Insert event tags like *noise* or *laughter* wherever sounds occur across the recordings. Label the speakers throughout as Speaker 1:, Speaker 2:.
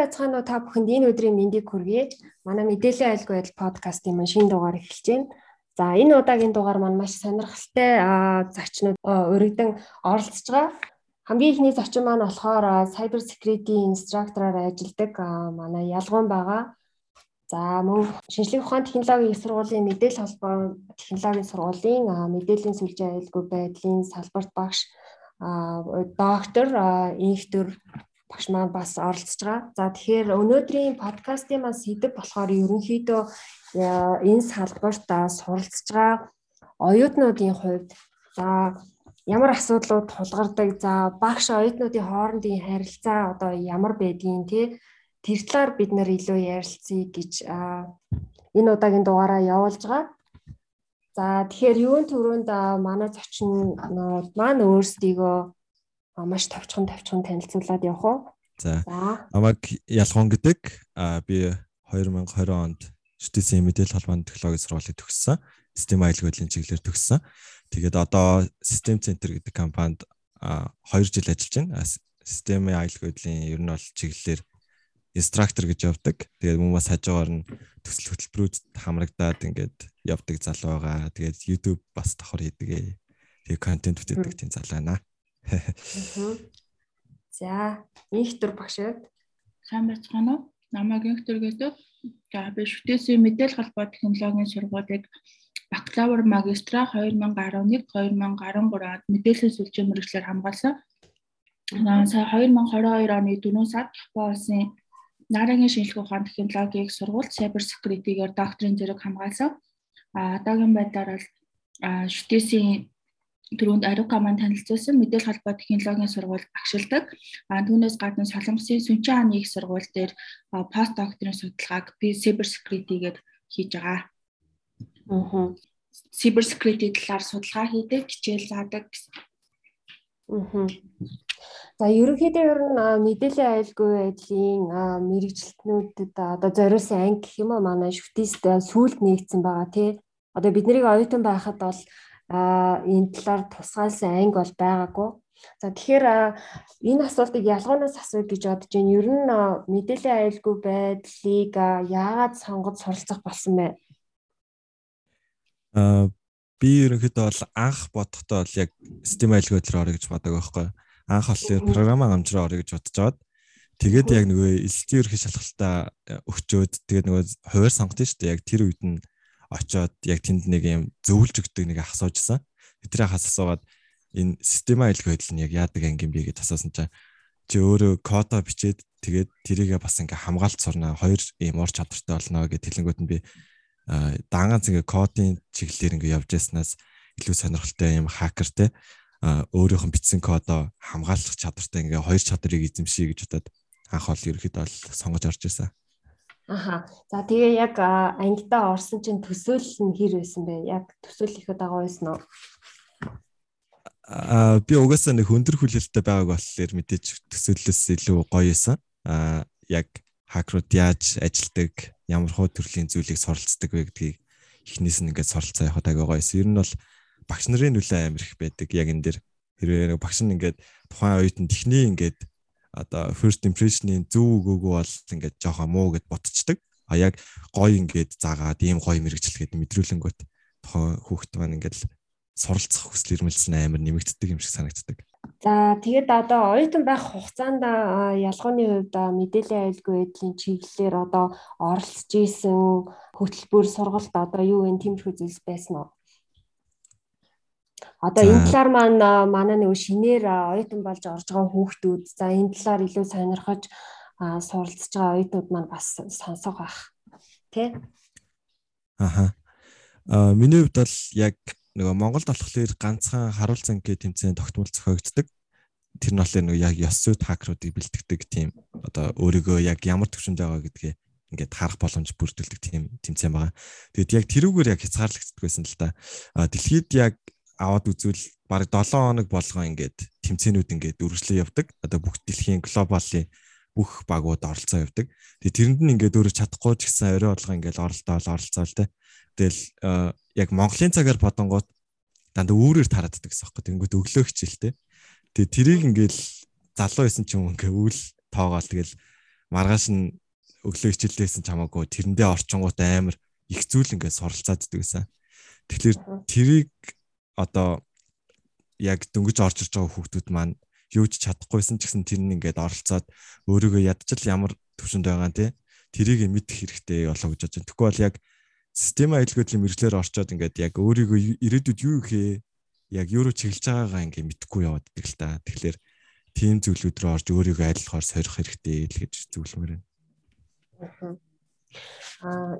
Speaker 1: Байцгаана уу та бүхэнд энэ өдрийн мэндийг хүргэе. Манай мэдээллийн айлгүй байдал подкастын маань шинэ дугаар эхэлж байна. За энэ удаагийн дугаар маань маш сонирхолтой зочнууд өргөдөн оролцож байгаа. Хамгийн ихний зочин маань болохоор cyber security instructor-аар ажилладаг манай ялгуун байгаа. За мөн шинжлэх ухаан технологийн их сургуулийн мэдээлэл холбоо технологийн сургуулийн мэдээллийн сүлжээ айлгүй байдлын салбарт багш доктор инхтер багш маань бас оролцож байгаа. За тэгэхээр өнөөдрийн подкастын маань сэдэв болохоор ерөнхийдөө энэ салбарт суралцж байгаа оюутнуудын хувьд за ямар асуудлууд тулгардаг за багш оюутнуудын хоорондын харилцаа одоо ямар байдгийг те тэр талаар бид нэр илүү ярилцъя гэж энэ удаагийн дугаараа явуулж байгаа. За тэгэхээр юун төрөнд манай зочин маань өөрсдийгөө маш товчхон товчхон танилцуулаад явах уу?
Speaker 2: За. Намайг Ялгон гэдэг. А би 2020 онд Штисэн мэдээлэл холбооны технологийн сургуулийг төгссөн. Систем аюулгүйдлийн чиглэлээр төгссөн. Тэгээд одоо System Center гэдэг компанид 2 жил ажиллаж байна. Системийн аюулгүйдлийн ер нь бол чиглэлээр инструктор гэж явдаг. Тэгээд мөн бас хажуугаар нь төсөл хөтөлбөрүүд хамрагдаад ингээд явдаг залуу байгаа. Тэгээд YouTube бас давхар хийдэг. Тэгээд контент бүтээдэг тийм залуу байна.
Speaker 1: За, инхтер багшаад
Speaker 3: сайн байцгаана уу? Намайг инхтер гэдэг. За, би шүтээсийн мэдээлэл холбоо технологийн сургуулийг бакалавр магистра 2011 2013 онд мэдээллийн сүлжээ мэрэгчлэр хамгаалсан. Сая 2022 оны 4 сард Японы улсын Нарагийн шинжилгээ ухаан технологийн сургууль cyber security-гээр докторийн зэрэг хамгаалсан. А одоогийн байдлаар бол шүтээсийн түрүүнд Арука маань танилцуулсан мэдээлэл холбоо технологийн сургууль багшилдаг. А түүнээс гадна Солонгосын Сүнчэн хааны их сургууль дээр пост докторийн судалгааг cyber security-гээд хийж байгаа. Аа. Cyber security талаар судалгаа хийдэг, хичээл заадаг.
Speaker 1: Аа. За ерөнхийдөө ер нь мэдээллийн аюулгүй байдлын мэрэгчлэтнүүдэд одоо зориулсан анги гэх юм аа манай шүтээст сүүлд нэгдсэн байгаа тий. Одоо бид нарыг оюутан байхад бол а энэ талаар тусгаалсан анги бол байгаагүй. За тэгэхээр энэ асуултыг ялгуунаас асууя гэж бодож байна. Ер нь мэдээллийн аюулгүй байдлыг яагаад сонгож суралцах болсон бэ?
Speaker 2: Аа би ерөнхийдөө бол анх бодохдоо бол яг систем аюулгүй байдлаар орё гэж бодог байхгүй. Анх болохоор програм хангамжраа орё гэж бодож жаад тэгээд яг нөгөө элсдийн ерхий шалгалтаа өгчөөд тэгээд нөгөө хуваар сонгосон шүү дээ. Яг тэр үед нь очоод яг тэнд нэг юм зөвлөж өгдөг нэг ах суужсан. Тэдрээ хас асуугаад энэ систем аюулгүй байдал нь яг яадаг анги юм бэ гэж асуусан чинь чи өөрөө кода бичээд тэгээд тэрийгээ бас ингээ хамгаалт сурнаа хоёр ийм ор чадвартай болно гэж хэлэнгүүт нь би даангац ингээ кодын чиглэлээр ингээ явж яснаас илүү сонирхолтой юм хакертэй өөрийнх нь бичсэн кодоо хамгаалах чадвартай ингээ хоёр чадрыг эзэмшийе гэж бодоод анх ол ерөөхдөө сонгож орж ирсэн.
Speaker 1: Аха. За тэгээ яг ангидаа орсон чинь төсөөлөл нь хэр байсан бэ? Яг төсөөлөл их дагуу байсан уу?
Speaker 2: Аа би угаасаа нэг хөндөр хүлээлттэй байгааг болохоор мэдээж төсөөллөөс илүү гоё байсан. Аа яг хакерууд яаж ажилдаг, ямар хуу төрлийн зүйлийг суралцдаг вэ гэдгийг эхнээс нь ингээд суралцаа явахад агай гоё байсан. Ер нь бол багш нарын нөлөө амар их байдаг. Яг энэ дэр хэрвээ багш нь ингээд тухайн оюутан техник ингээд одоо first impression-ийн зөв өгөөгүй бол ингээд жоохон муу гэд ботцдаг. А яг гоё ингээд заагаад ийм гоё мэрэгчлэгээд мэдрүүлэнгүүт тохоо хүүхэд маань ингээд суралцах хүсэл эрмэлзсэн амар нэмэгддэг юм шиг санагддаг.
Speaker 1: За тэгээд одоо оюутан байх хугацаанд ялгооны хувьд мэдээллийн аюулгүй байдлын чиглэлээр одоо оролцож исэн хөтөлбөр сургалт одоо юу вэ тэмчгүй зүйлс байсан уу? Одоо энэ талаар маань манай нэг шинээр оюутан болж орж байгаа хүүхдүүд за энэ талаар илүү сонирхож суралцж байгаа оюутнууд маань бас сонсох байх. Тэ?
Speaker 2: Аха. А миний хувьд бол яг нөгөө Монголд болохоор ганцхан харуул цанг гэх тэмцээн тогтмол зохиогддог. Тэр нь болохоор нөгөө яг ёс зүйд хакеруудыг бэлтгэдэг тийм одоо өөрийгөө яг ямар төвшөнд байгаа гэдгээ ингээд харах боломж бүрдүүлдэг тийм тэмцээн байгаа. Тэгэд яг тэрүүгээр яг хязгаарлагддаг байсан л да. А дэлхийд яг аваад үзвэл бараг 7 хоног болгоо ингээд тэмцээнүүд ингээд үргэлжлээ явдаг. Одоо бүх дэлхийн глобалын бүх багууд оролцоо явдаг. Тэгээ тэрэнд нь ингээд өөрөө чадахгүй ч гэсэн орой болгоо ингээд оролдоол оролцоол те. Тэгэл яг Монголын цагаар бодонгууд дандаа үүрээр тарааддаг гэсэн юм. Тэнгүүд өглөө хичээлтэй. Тэгээ тэрийг ингээд залуу байсан ч юм ингээ үйл тоогоол тэгэл маргааш нь өглөө хичээлдээсэн чамаагүй тэрэндээ орчингууд амар их зүйл ингээд суралцаад ддэг гэсэн. Тэгэхээр тэрийг одоо яг дөнгөж орж ирж байгаа хүүхдүүд маань юу ч чадахгүйсэн ч гэсэн тэр нь ингээд оролцоод өөрийгөө ядчил ямар төвшөнд байгаа тий тэрийг мэдэх хэрэгтэй болоо гэж бодож байна. Тэгэхгүй бол яг систем аялгуудлын мэрэгчлэр орчоод ингээд яг өөрийгөө ирээдүйд юу ихээ яг юу руу чиглэж байгаагаа ингээд мэдхгүй яваад идэг л та. Тэгэхээр тийм зүйлүүд рүү орж өөрийгөө айлхаар сорих хэрэгтэй л гэж зөвлөмөр байна.
Speaker 1: Аа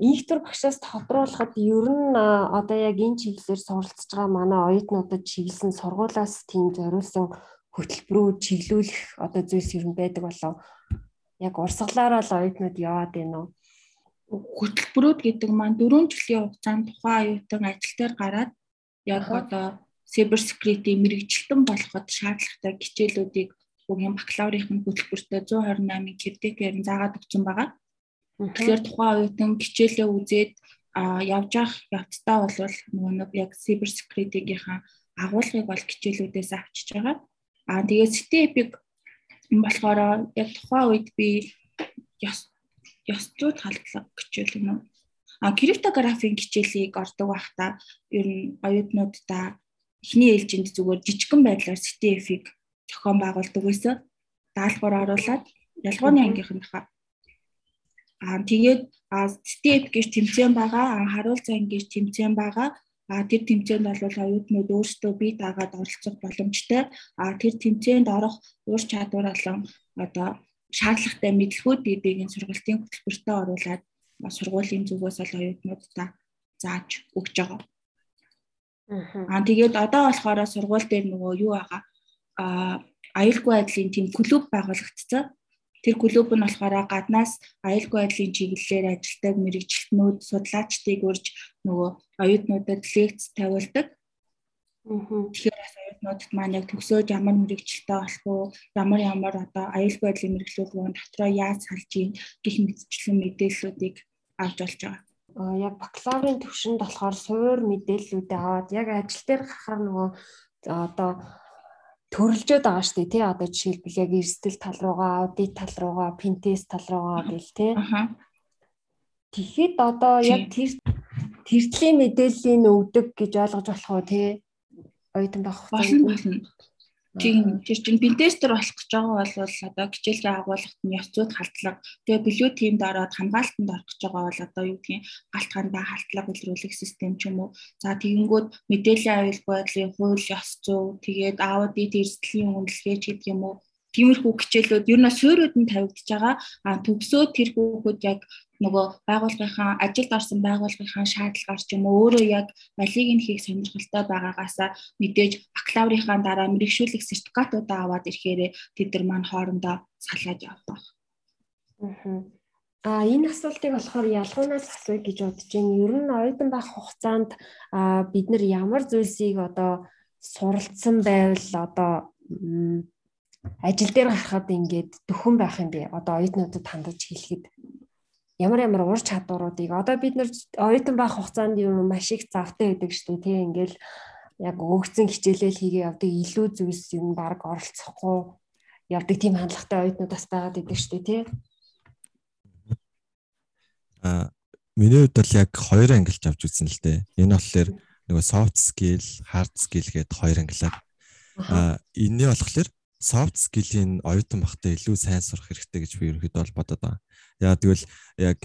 Speaker 1: инхтер багшаас тодруулахад ер нь одоо яг энэ чиглэлээр суралцж байгаа манай оюутнуудад чиглэсэн сургуулаас тийм зориулсан хөтөлбөрөө чиглүүлэх одоо зүйлс ер нь байдаг болов. Яг урсгалаараа л оюутнууд яваад байна уу?
Speaker 3: Хөтөлбөрүүд гэдэг маань 4 жилийн хугацаанд тухайн оюутан ажил дээр гараад яг одоо cyber security мэрэгчлэн болоход шаардлагатай хичээлүүдийг бүгэн бакалаврын хөтөлбөртөө 128-ын кредитээр заагаад өгсөн байгаа. Тэгэхээр тухайн оюутан хичээлээ үзээд явж явах явцдаа бол нөгөө нэг яг cyber security-гийнхаа агуулгыг бол хичээлүүдээс авчиж байгаа. Аа тэгээд City-Epic болохоор яг тухайн үед би ёс ёсцууд халдлага хичээл юм уу? А криптографийн хичээлийг ордог байхдаа ер нь оюутнуудаа эхний ээлжинд зүгээр жижигхэн байдлаар City-Epic зохион байгуулдаг байсан. Даалгавар оруулаад ялгооны ангийнхынхаа Аа тэгээд City-Epic гэж тэмцээн байгаа, харуулцан гэж тэмцээн байгаа А тэр тэмцээнд бол оюутнууд өөрсдөө бие даагаад оролцох боломжтой. А тэр тэмцээнд орох ур чадвар болон одоо шаардлагатай мэдлэгүүдийг сургалтын хөтөлбөртөө оруулаад сургуулийн зүгээс бол оюутнуудаа зааж өгч байгаа. Аа тэгээд одоо болохоор сургууль дээр нөгөө юу байгаа а аюулгүй байдлын тийм клуб байгуулагдсан. Тэр клуб нь болохоор гаднаас аюулгүй байдлын чиглэлээр ажилладаг мэрэгчлэнүүд, судлаачдыг урьж нөгөө оюутнуудад лекц тавилдаг. Тэгэхээр бас оюутнуудад маань яг төгсөөж ямар мэрэгчлэлтэй болох уу, ямар ямар одоо аюулгүй байдлын мэрэгчлүүд дотроо яаж салж ийн гэх мэтчлэн мэдээллүүдийг авч болж байгаа.
Speaker 1: Аа яг бакалаврын төвшөнд болохоор суур мэдээллүүдээ аваад яг ажил дээр гарахаар нөгөө одоо төрөлжөөд байгаа шүү дээ тий одоо жишээлбэл яг эрсдэл тал руугаа аудит тал руугаа пинтест тал руугаа гэл тий. Тэгэхэд одоо яг тэр тэртлийн мэдээллийг өгдөг гэж ойлгож болох уу тий? Оюутан байх
Speaker 3: хугацаанд Тийм тэр чинь пентестер болох гэж байгаа бол одоо хичээлээ агуулгад нь ёс зүйд халдлага тэгээ билүү тиймд ороод хамгаалтанд орох гэж байгаа бол одоо юу гэдгийг галтгаандаа халтлага илрүүлэх систем ч юм уу. За тэгэнгүүт мэдээллийн аюулгүй байдлын хууль ёс зүй тэгээд аудит эрсдлийн үнэлгээ ч гэдэг юм уу тиймэрхүү хичээлүүд ер нь суурьуд нь тавигдж байгаа а төгсөө тэр хүүхэд яг нөгөө байгууллагынхаа ажилд орсон байгууллагынхаа шаардлагаар ч юм уу өөрөө яг малийг нь хийх сонирхолтой байгаагаасаа мэдээж бакалаврынхаа дараа мэрэгшүүлэх сертификатуудаа аваад ирэхээр тэд нар маань хоорондоо салаад явах байх.
Speaker 1: А энэ асуултыг болохоор ялгуунаас асууя гэж бодож байна. Ер нь оюутан байх хугацаанд бид нар ямар зүйлсийг одоо суралцсан байвал одоо ажил дээр гарахад ингээд дөхөн байх юм бэ? Одоо оюутнуудад хандаж хэлэхэд. Ямар ямар ур чадваруудыг. Одоо бид нар оюутан байх хугацаанд юм маш их завтай байдаг шүү дээ. Тий ингээл яг өгцөн хичээлэл хийгээ явдаг илүү зүйлс юм баг оролцохгүй явдаг тийм хандлагатай оюутнууд бас байгаад идэг шүү дээ тий
Speaker 2: а миний хувьд бол яг хоёр ангилж авч үзсэн л дээ. Энэ болохоор нөгөө soft skill hard skill гэдэг хоёр ангилаад. А энэний болохоор soft skill-ийн оюутан багтаа илүү сайн сурах хэрэгтэй гэж би ерөөхдөө бол бодод байгаа. Яа тэгвэл яг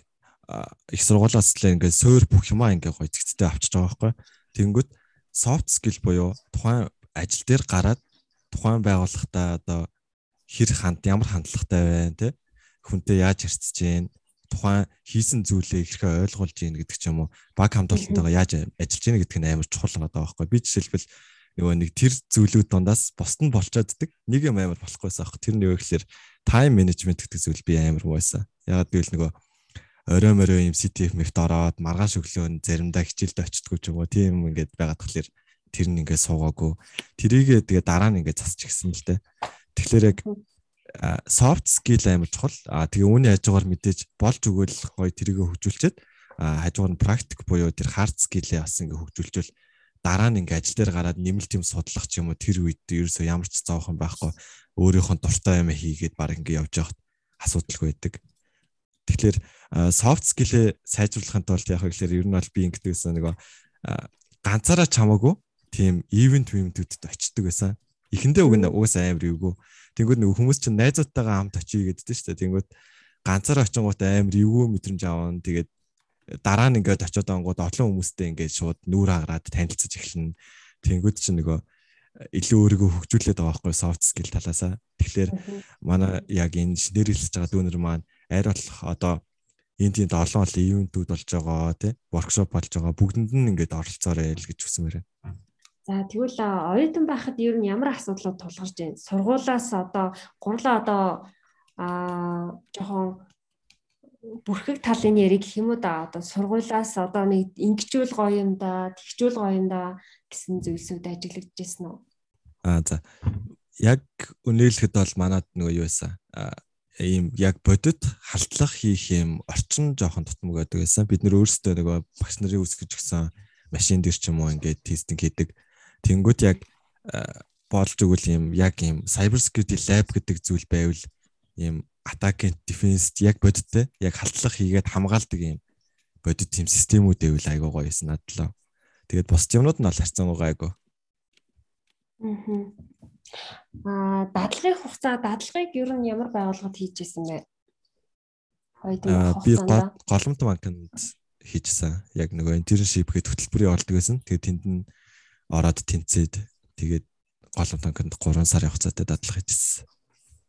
Speaker 2: их сургуулиас л ингээд суур бүх юмаа ингээд гоё зэгцтэй авчиж байгаа байхгүй. Тэнгүүт soft skill буюу тухайн ажил дээр гараад тухайн байгууллагатай одоо хэр ханд ямар хандлагатай байна те? Хүнтэй яаж харьцаж гин тухайн хийсэн зүйлээ ихэрхээ ойлгуулж гин гэдэг ч юм уу? Баг хамталтайгаа яаж ажиллаж гин гэдэг нь амар чухал байгаа байхгүй. Би жишээлбэл нөгөө нэг тэр зүйлүүд дундаас босд нь болчооддаг нэг юм амар болохгүйсэн аах. Тэр нь юу гэхээр тайм менежмент гэдэг зүйл би амар муу байсан ягаад гэвэл нөгөө орой морой юм CTF-д ороод маргааш өглөө заримдаа хичээлд очтгоо ч юм уу. Тийм ингээд байгаад тахлаар тэр нь ингээд суугаагүй. Тэрийгээ тэгээ дараа нь ингээд засч гисэн л дээ. Тэгэхээр яг soft skill амар чухал. А тэгээ үүний хажуугаар мэдээж болж өгөөл гоё тэрийгээ хөгжүүлчихэд хажуугаар нь практик буюу тэр hard skill-ээ бас ингээд хөгжүүлжүүл дараа нь ингээд ажил дээр гараад нэмэлт юм судлах ч юм уу тэр үед ерөөсөө ямар ч зовхон байхгүй өөрийнхөө дуртай юм хийгээд баг ингээд явж явахт асуудалгүй байдаг Тэгэхээр soft skill-ээ сайжруулахын тулд яг гэхээр ер нь бол би ингэдэгсэн нөгөө ганцаараа чамаагүй тийм event event-үүдэд очдөг байсан. Эхэндээ уг нь уус амар юугүй. Тэнгүүд нөгөө хүмүүс чинь найзуудтайгаа хамт очие гэддэг шүү дээ. Тэнгүүд ганцаараа очингууд амар эвгүй мэдрэмж аван тэгээд дараа нь ингээд очиод ангууд олон хүмүүстэй ингээд шууд нүүр агараад танилцаж эхэлнэ. Тэнгүүд чинь нөгөө илүү өөрийгөө хөгжүүлээд байгаа байхгүй soft skill талаасаа. Тэгэхээр манай яг энэ шинээр хэлж байгаа дүүнер маань арай болох одоо энэ тийм олон олон ивентүүд болж байгаа тий воркшоп болж байгаа бүгдэнд нь ингээд оролцоорой л гэж хүсмээр байна.
Speaker 1: За тэгвэл оюутан байхад ер нь ямар асуудлууд тулгарч байна? Сургуулаас одоо гурлаа одоо аа жоохон бүрхэг талын яриг гэх юм уу да одоо сургуулаас одоо нэг ингэжүүл гоё юм да тэгжүүл гоё юм да гэсэн зүйлсүүд ажиглагдчихсэн үү?
Speaker 2: Аа за. Яг үнээлэхэд бол манад нөгөө юу байсан? ийм яг бодит халдлах хийх юм орчин жоохон тутмаг байдаг байсан. Бид нөр өөрсдөө нөгөө багш нарын үсгэж гисэн машин дээр ч юм уу ингээд тестинг хийдэг. Тэнгүүт яг болж өгвөл юм яг юм cyber security lab гэдэг зүйл байвал ийм attack and defense яг бодиттой яг халдлах хийгээд хамгаалдаг юм бодит тийм системүүд байвал айгуу гоё юм надлаа. Тэгээд бус юмнууд нь бол харцсан гоо айгуу.
Speaker 1: Аа дадлагын хугацаа дадлагыг ер нь ямар байгууллагад хийжсэн бэ?
Speaker 2: Аа би голомт банкнд хийжсэн. Яг нөгөө internship гээд хөтөлбөрийн оролдог байсан. Тэгээд тэнд нь ороод тэнцээд тэгээд голомт банкнд 3 сарын хугацаатай дадлага хийжсэн.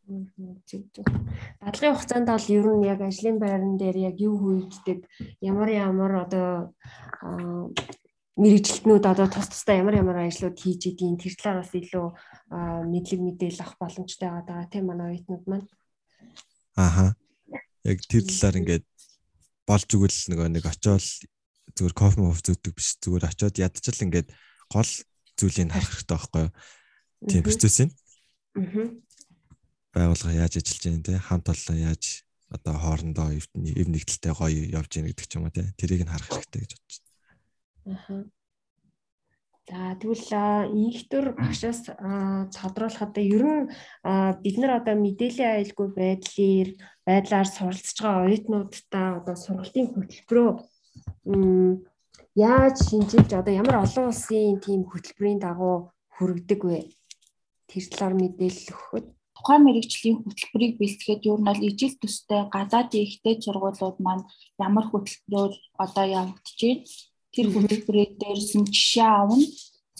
Speaker 1: Дадлагын хугацаанд бол ер нь яг ажлын байран дээр яг юу хийгддэг, ямар ямар одоо мэрэгжилтнүүд одоо тус тусдаа ямар ямар ажлууд хийж идийн тэр талаар бас илүү мэдлэг мэдээлэл авах боломжтой байгаа тийм манай оюутнууд маань.
Speaker 2: Ааха. Яг тэр талаар ингээд болж өгвөл нөгөө нэг очиод зүгээр кофе моф зүүдэг биш зүгээр очиод ядчил ингээд гол зүйлийг харах хэрэгтэй байхгүй юу? Тийм процессыг. Аа байгууллага яаж ажиллаж байна те хамт олон яаж одоо хоорондоо эв нэгдэлтэй гоё явж байна гэдэг ч юм уу те тэрийг нь харах хэрэгтэй гэж бодож байна.
Speaker 1: Аа. За тэгвэл инхтөр багшаас тодруулахад ер нь бид нар одоо мэдээллийн аюулгүй байдлаар байдлаар суралцж байгаа оюутнуудтай одоо сургалтын хөтөлбөрөө яаж шинжилж одоо ямар олон улсын тийм хөтөлбөрийн дагуу хүргэдэг вэ? Тэр талаар мэдээлэл өгөхөд
Speaker 3: тухайн мэрэгжлийн хөтөлбөрийг бэлтгэхэд юу нь бол ижил төстэй гадаадын ихтэй сургуулиуд маань ямар хөтөлбөрөөр одоо явагдаж байна. Тэр хөтөлбөрийн дээрсэн жишээ авна.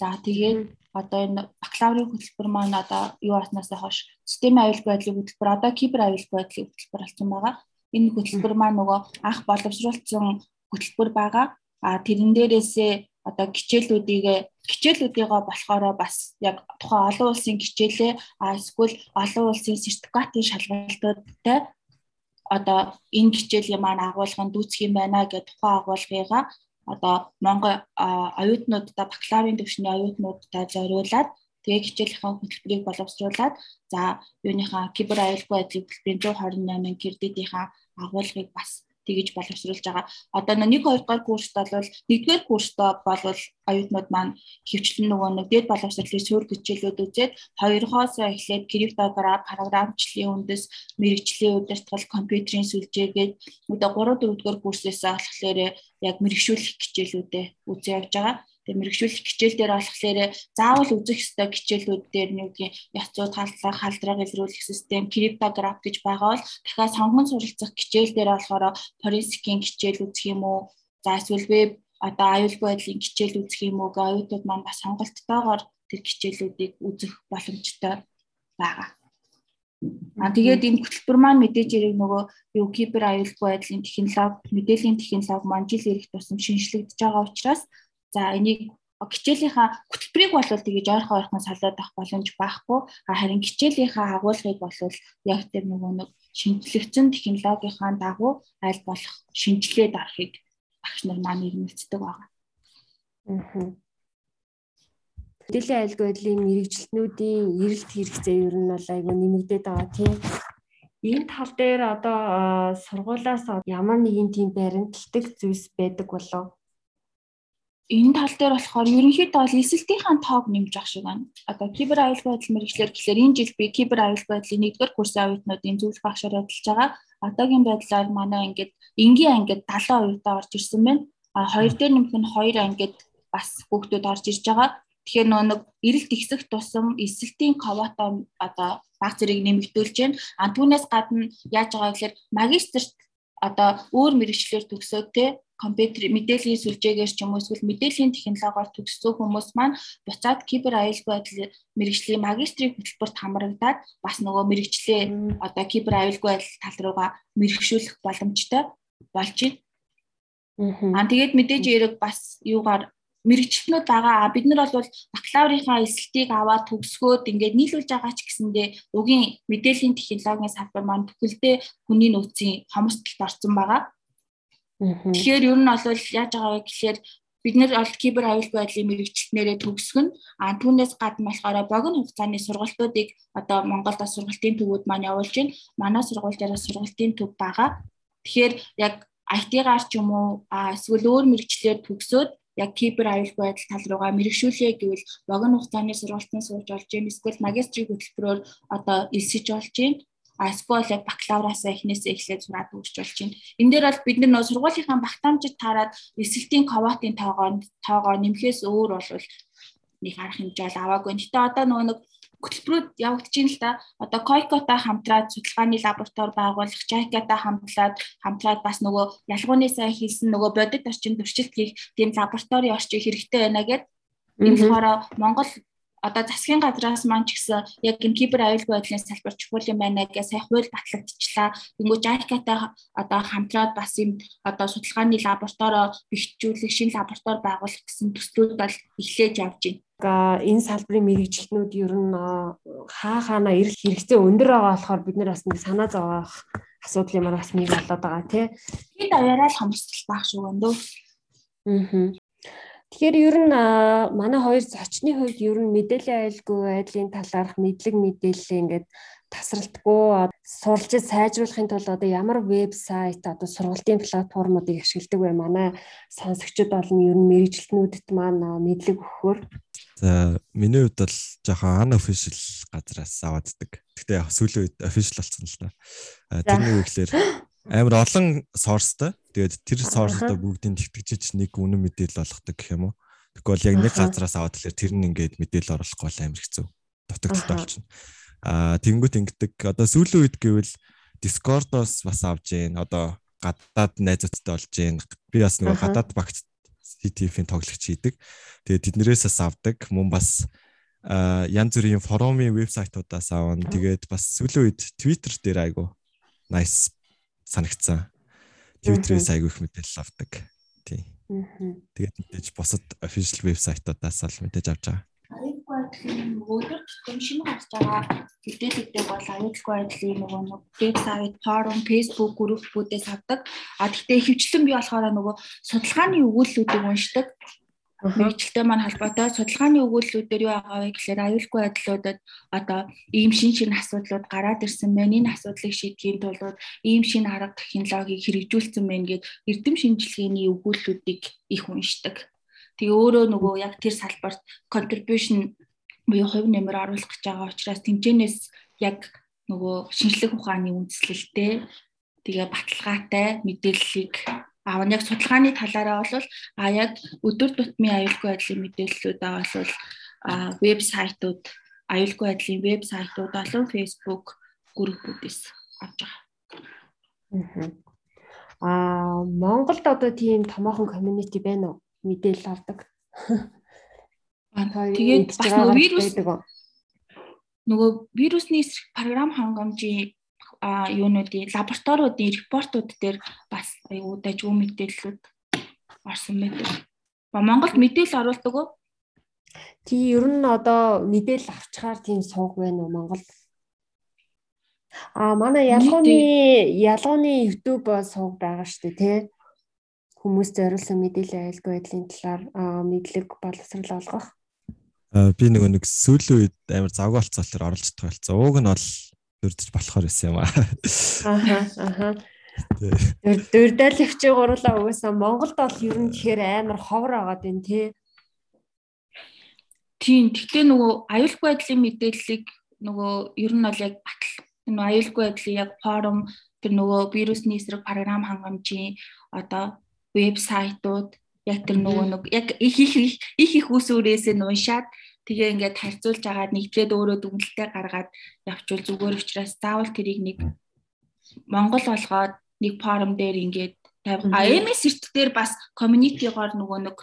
Speaker 3: За тэгээд одоо энэ бакалаврын хөтөлбөр маань одоо юу аснаас хойш системийн аюулгүй байдлын хөтөлбөр одоо кибер аюулгүй байдлын хөтөлбөр болсон байгаа. Энэ хөтөлбөр маань нөгөө анх боловсруулсан хөтөлбөр байгаа. А тэрэн дээрээсээ одоо хичээлүүдийг хичээлүүдийгөө болохоор бас яг тухайн олон улсын хичээлээ эсвэл олон улсын сертификатын шалгалтуудтай одоо энэ хичээлийн маань агуулганд үүсэх юм байна гэдэг тухайн агуулгыгаа одоо Монгол оюутнуудтай бакалаврын төвшний оюутнуудтай зориулаад тэгээ хичээлийнхаа хөтөлбөрийг боловсруулад за юуныхаа кибер аюулгүй байдлын хөтөлбөрийн 128 кредитийнхаа агуулгыг бас тэгж боловсруулж байгаа. Одоо нэг хоёр дахь курст бол нэгдүгээр курст бол оюутнууд маань хөвчлэн нөгөө нэг дээд боловсролын суурь хичээлүүд үзээд хоёрхоос эхлээд криптограф, програмчлалын үндэс, мэрэгжлийн удирдгал, компьютерийн сүлжээгээд одоо 3 4-р курсээс болохоор яг мэрэгшүүлэх хичээлүүдээ үзээ явж байгаа. Тэгээ мэрэгшүүлэх хичээл дээр болохоор заавал үзэх ёстой хичээлүүд дээр нэг яцууд халдлага, халдраг илрүүлэх систем, криптограф гэж байгаа бол дахиад сонгон суралцах хичээл дээр болохоор форенсикийн хичээл үзэх юм уу? За эсвэл веб одоо аюулгүй байдлын хичээл үзэх юм уу? Оюутнууд маань бас сонголттойгоор тэр хичээлүүдийг үзэх боломжтой байгаа. А тэгээд энэ хөтөлбөр маань мэдээж хэрэг нөгөө юу кибер аюулгүй байдлын технологи, мэдээллийн технологи маань жил ирэх тусам шинжлэгдэж байгаа учраас За энийг хичээлийнхаа хөтөлбөрийг бол тэгэж ойрхон ойрхон салаад авах боломж байхгүй харин хичээлийнхаа агуулгыг бол яг тэр нөгөө нэг шинжлэгдсэн технологийнхаа дагуу аль болох шинжилээд арахыг багш нар маань ирмэлцдэг байгаа.
Speaker 1: Аа. Мэдээллийн айлгүй байдлын мэрэгжилтнүүдийн эрэлт хэрэгцээ ер нь бол айгүй нэмэгдээд байгаа тийм. Энэ тал дээр одоо сургуулаас ямар нэгэн тийм баримтлагдаг зүйлс байдаг болов
Speaker 3: энэ тал дээр болохоор ерөнхийдөө бол эсэлтийнхаа тоог нэмж ах шиг байна. Одоо кибер аюулгүй байдал мэрэгчлэр гэхэлэр энэ жил би кибер аюулгүй байдлын 1-р курсын оюутнуудын зөвлөх багшаар ажиллаж байгаа. одоогийн байдлаар манай ингээд энгийн ангид 72 даа орж ирсэн байна. А хоёр дээр нэмэх нь хоёр ангид бас хүүхдүүд орж ирж байгаа. Тэгэхээр нөө нэг эрэлт ихсэх тусам эсэлтийн квота одоо баг зэрэг нэмэгдүүлж байна. А түүнээс гадна яаж байгаа гэхээр магистрт одоо өөр мэрэгчлэр төгсөөд те компьютер мэдээллийн сүлжээгээр ч юм уу эсвэл мэдээллийн технологиор төгссөн хүмүүс маань буцаад кибер аюулгүй байдал мэрэгжлийн магистрийн хөтөлбөрт хамрагдаад бас нөгөө мэрэгчлээ одоо кибер аюулгүй байдал тал руугаа мэрэгшүүлэх боломжтой болж байна. Аа тэгээд мэдээж эрэг бас юугаар мэрэгчлэнүүд байгаа. Бид нар бол бакалаврынхаа эсэлтийг аваад төгсгөөд ингээд нийлүүлж байгаа ч гэсэндээ өгийн мэдээллийн технологийн салбар маань бүхэлдээ хүний нөөцийн хомсдолд орсон байгаа. Тэгэхээр ер нь бол яаж байгаа вэ гэхээр бид нэр бол кибер аюулгүй байдлын мэрэгчлэнээрээ төгсгөн а түүнээс гадна болохоор богино хугацааны сургалтуудыг одоо Монголд сургалтын төвүүд маань явуулж байна. Манай сургуулиудаар сургалтын төв байгаа. Тэгэхээр яг IT-гаар ч юм уу эсвэл өөр мэрэгчлэр төгсөөд яг кибер аюулгүй байдал тал руугаа мэрэгшүүлээ гэвэл богино хугацааны сургалтын сууж байна. Эсвэл магистрийн хөтөлбөрөөр одоо элсэж. А эсвэл яг бакалавраасаа эхнээсээ эхлээд сураад болж байна. Энэ дээр бол бид нар нөө сургуулийнхаа багтаамжид таарад эсэлтийн квотын тоогоо тоогоо нэмэхээс өөр бол нэг арга хэмжээ бол аваагүй. Гэтэ одоо нөгөө нэг хөтөлбөрүүд явагдаж байна л да. Одоо Койкотой хамтраад судалгааны лаборатори байгуулах, Жайкатай хамтлаад хамтраад бас нөгөө ялгууны сайн хийсэн нөгөө бодит орчин төрчилт хийх тийм лаборатори орчин хэрэгтэй байна гэд энэ болохоор Монгол одоо засгийн газраас маань ч гэсэн яг энэ кибер аюулгүй байдлын салбар чухал юм байна гэж сая хууль батлагдчихлаа. Тэнгүү JICA-тай одоо хамтраад бас юм одоо судалгааны лаборатори бэхжүүлэх шинэ лаборатори байгуулах гэсэн төслүүд бол эхлэж явж байна.
Speaker 1: Энэ салбарын мэрэгчлэнүүд ер нь хаа хаана ирэх хэрэгцээ өндөр байгаа болохоор бид нар бас нэг санаа зовоох асуудал юмар бас нэг болоод байгаа тий.
Speaker 3: Хэд аваараа л хомсдол байх шүү гэнэ.
Speaker 1: Аа. Тэгэхээр ер нь манай хоёр зочны хувьд ер нь мэдээллийн аюулгүй байдлын талаарх мэдлэг мэдээлэл ингээд тасралтгүй суралцж сайжруулахын тулд одоо ямар вебсайт одоо сургалтын платформуудыг ашигладаг вэ? Манай сонсогчид бол нь ер нь мэрэгчлэнүүдэд маань мэдлэг өгөхөөр.
Speaker 2: За миний хувьд бол жоохон unofficial газраас авааддаг. Гэтэ сүүлийн үед official болсон л та. Тэрний үг гэхээр *gasps* амар олон sourceтай Тэгээд тэр source-д бүгдийг тэгтгэжиж нэг үнэн мэдээлэл олгодог гэх юм уу. Тэгвэл яг нэг газараас аваад тэлэр тэр нь ингээд мэдээлэл оруулахгүй бол амар хэцүү. Дутагдaltaй болчихно. Аа тэнгуут ингэдэг. Одоо сүүлийн үед гэвэл Discord-оос бас авж гин. Одоо гадаад найзуудтай болж гин. Би бас нөгөө гадаад багт CTF-ийн тоглогч хийдэг. Тэгээд тэднэрээс бас авдаг. Мөн бас а янз бүрийн форумын вебсайтуудаас аавн. Тэгээд бас сүүлийн үед Twitter дээр айгу nice санагцсан. Twitter-ээс айгүй их мэдээлэл авдаг. Тийм. Тэгээд мэдээж бусад official вебсайтуудаас л мэдээж авч байгаа.
Speaker 3: Аюулгүй байдлын өдөр тутам шинэ гарч байгаа мэдээлэлтэй бол аюулгүй байдлын нөгөө нэг вебсайт, форум, Facebook группүүдээс авдаг. А тэгтээ хөвчлэн би болохоор нөгөө судалгааны өгүүллүүдийг уншдаг. Мэргэжилтэй маань холбоотой судалгааны өгүүллүүдээр юу байгаа вэ гэхээр аюулгүй байдлуудад одоо ийм шин шин асуудлууд гараад ирсэн байна. Энэ асуудлыг шийдэхийн тулд ийм шин арга технологиг хэрэгжүүлсэн байна гэд эрдэм шинжилгээний өгүүллүүдийг их уншдаг. Тэгээ өөрөө нөгөө яг тэр салбарт contribution буюу хувь нэмэр оруулах гэж байгаа учраас тэмцэнээс яг нөгөө шинжлэх ухааны үндэслэлтэй тэгээ баталгаатай мэдээллийг нь яг судалгааны талаараа бол а яг өдөр тутмын аюулгүй байдлын мэдээллүүд аа бол вебсайтууд аюулгүй байдлын вебсайтууд болон Facebook группүүдээс авч байгаа.
Speaker 1: Аа Монголд одоо тийм томоохон community байна уу? Мэдээлэл авдаг. *laughs*
Speaker 3: Тэгээд бас вирус нөгөө вирусны програм хангамжийн а юунуудын лабораториудын репортууд дээр бас аюу дажгүй мэдээллүүд орсон байдаг. Ба Монголд мэдээлэл оруулдаг уу?
Speaker 1: Тий, ер нь одоо мэдээлэл авчгаар тийм сууг байна уу Монголд? А манай ялгууны ялгууны YouTube сууг байгаа шүү дээ, тий. Хүмүүс зориулсан мэдээлэл айлгүй байдлын талаар мэдлэг боловсрал олгох.
Speaker 2: Би нөгөө нэг сүүлийн үед амар завгүй болцсон болохоор оролж чадах болсон. Ууг нь бол дурдж болохоор байсан юм аа.
Speaker 1: Аха аха. Дурдаалвч гурлаа угаасаа Монголд бол ер нь тэгэхээр амар ховор агаад байна тий.
Speaker 3: Тийм. Гэхдээ нөгөө аюулгүй байдлын мэдээллийг нөгөө ер нь бол яг батал нөгөө аюулгүй байдлын яг форум тэр нөгөө вирусны эсрэг програм хангамжийн одоо вебсайтууд яг тэр нөгөө нэг яг их их их их ус үрээсээ уншаад тэгээ ингээд харьцуулж агаад нэгтлээд өөрөө дүгнэлтээ гаргаад явчвал зүгээр учраас заавал тэрийг нэг Монгол болгоод нэг форум дээр ингээд тавь. А MS эрт дээр бас community-гоор нөгөө нэг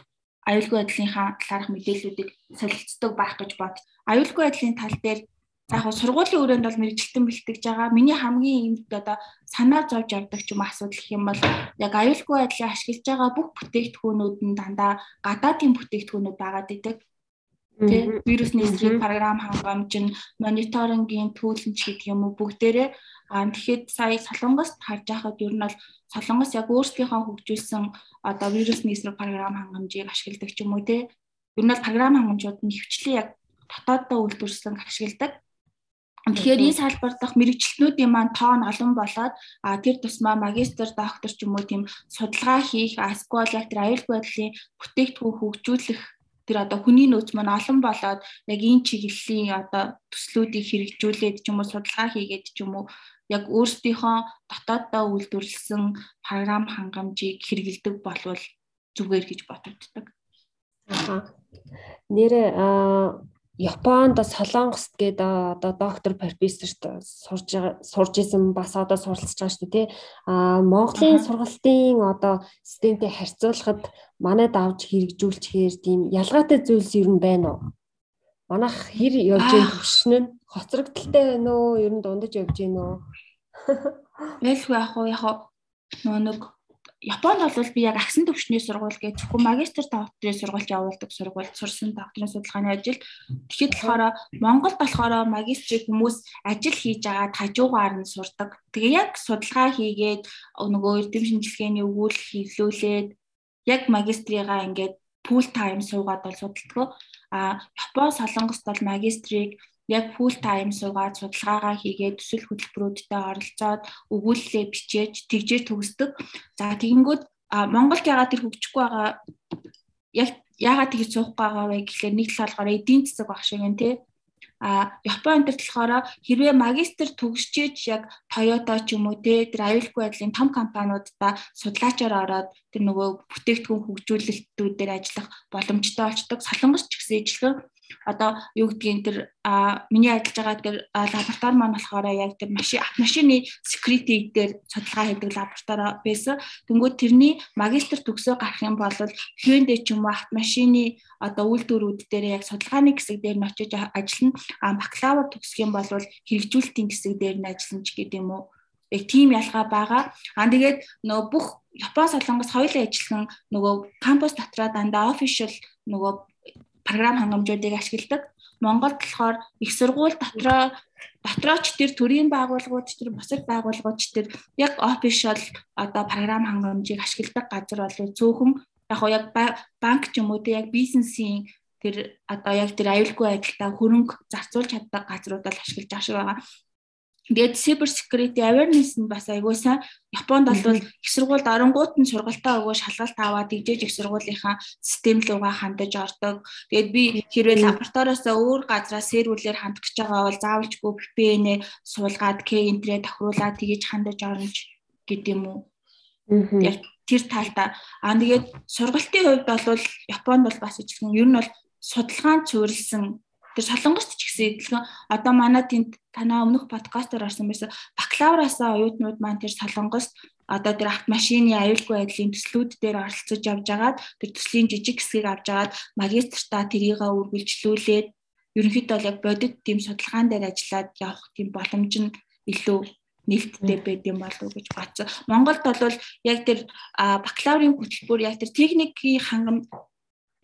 Speaker 3: аюулгүй байдлынхаа талаарх мэдээллүүдийг солилцдог байх гэж бод. Аюулгүй байдлын тал дээр За яг сургуулийн өрөөнд бол мэрэгчлэн бэлтгэж байгаа. Миний хамгийн энд одоо санаа зовж явдаг ч юм асуудал гэх юм бол яг аюулгүй байдлыг ашиглаж байгаа бүх бүтээгдэхүүнүүд нь дандаа гадаадын бүтээгдэхүүнүүд байгаад идэг. Тэ вирусны эсрэг програм хангамж нь мониторингийн төлөвч гэдэг юм уу бүгдээрээ. Аа тэгэхэд сая солонгост харж байхад ер нь бол солонгос яг өөрсдийнхөө хөгжүүлсэн одоо вирусны эсрэг програм хангамжийг ашигладаг ч юм уу те ер нь бол програм хангамжууд нь хөвчлэн яг дотооддоо үйлдвэрлэн ашигладаг. Тэгэхээр энэ салбар дахь мэрэгчлэтнүүдийн маань тоо нь олон болоод а тэр тусмаа магистр, доктор ч юм уу тийм судалгаа хийх, асквал яг тэр аюулгүй байдлын бүтээгдэхүүн хөгжүүлэх тэр одоо хүний нөөц маань олон болоод яг энэ чиглэлийн одоо төслүүдийг хэрэгжүүлээд ч юм уу судалгаа хийгээд ч юм уу яг өөрсдийнхөө дотооддоо үйлдвэрлэсэн програм хангамжийг хэрэгэлдэг болвол зүгээр гэж бодогддог.
Speaker 1: Аа. Нэрээ Японд Солонгост гээд одоо доктор профессорт сурж сурж исэн бас одоо суралцж байгаа шүү дээ тий. А Монголын сургалтын одоо системтэй харьцуулахад манайд авч хэрэгжүүлчихээр тийм ялгаатай зүйлс юу байна уу? Манайх хэр явж байгаа төвшин нь хоцрогдолтой байна уу? Ер нь дундаж явж байна уу?
Speaker 3: Ялгүй яг уу яг нөгөө нэг Японд бол би яг агсан төвчний сургууль гэж зөвхөн магистр докторийн сургуульд явуулдаг сургууль сурсан докторийн судалгааны ажил. Тэгэхэд болохоор Монголд болохоор магистрийг хүмүүс ажил хийж агаад хажуугаар нь сурдаг. Тэгээ яг судалгаа хийгээд нөгөө эрдэм шинжилгээний өгүүлэл хэвлүүлээд яг магистрийгаа ингээд full time суугаад бол судалдаг. А Япон солонгост бол магистрийг яг full time суугаад судалгаагаа хийгээд төсөл хөтөлбөрүүдтэй оролцоод өгүүлэлээ бичээж тэгжээ төгсдөг. За тэгэнгүүт Монголд ягаад тэр хөгжихгүй байгаа яг ягаад тэгж суухгүй байгаа вэ гэхлээр нэг тал болохоор эдийн засаг баг шиг юм тий. А Японд тэр болохоор хэрвээ магистр төгсчээж яг Toyota ч юм уу те тэр аюулгүй байдлын том компаниудаа судлаачаар ороод тэр нөгөө бүтээгдэхүүн хөгжүүлэлтүүдээр ажиллах боломжтой болчдөг. Солонгос ч гэсэн ижилхэн одоо юу гэдгийг тэр миний ажиллаж байгаа тэр лаборатори маань болохоор яг тэр машин машины security дээр судалгаа хийдэг лаборатори байсан. Тэнгүүд тэрний магистр төгсөө гарах юм бол Hyundai ч юм уу автомашины одоо үйлдвэрүүд дээр яг судалгааны хэсэг дээр нь очиж ажиллана. А бакалавр төгсөх юм бол хэрэгжүүлэлтийн хэсэг дээр нь ажиллана ч гэдэг юм уу яг тийм ялгаа байгаа. Аа тэгээд нөгөө бүх Япон солонгос хоёулаа ажилласан нөгөө кампус дотроо дандаа official нөгөө програм хангамжуудыг ашигладаг. Монголд болохоор их сургууль дотроо дотрооч тэр төрийн байгууллагууд тэр бусад байгууллагууд тэр яг official одоо програм хангамжийг ашигладаг газар бол цөөхөн яг яг банк ч юм уу тэг яг бизнесийн тэр одоо яг тэр аюулгүй байдалтай хөрөнгө зарцуулж чаддаг газрууд бол ашиглаж байгаа шиг байгаа. Тэгээд cyber security awareness нь бас сайн. Японд бол их сургуульд оронгууд нь сургалтаа өгөө шалгалт аваад тэгжээж их сургуулийнхаа систем руугаа хандаж ордог. Тэгээд би хэрвээ лабораториосоо өөр газраа серверлээр хандах гэж байгаа бол заавалжгүй VPN-ээ суулгаад K-энтрээ тохируулаад тэгэж хандаж орно гэдэг юм уу. Тэр талдаа аа тэгээд сургалтын хувьд бол Японд бол бас ижилхэн ер нь бол судалгаанд суурилсан Тэр солонгост ч гэсэн эдлэгэн одоо манай тэнд танаа өмнөх подкастаар орсон байсан бакалавраасаа оюутнууд маань тэр солонгост одоо тэр автомашины аюулгүй байдлын төслүүд дээр оролцож явж агаад тэр төслийн жижиг хэсгийг авч агаад магистртаа тэрийгээ үргэлжлүүлээд ерөнхийдөө яг бодит тийм судалгаан дээр ажиллаад явах тийм боломж нь илүү нээлттэй байд юм болов уу гэж бодсон. Монголд бол яг тэр бакалаврын хөтөлбөр яг тэр техникийн хангам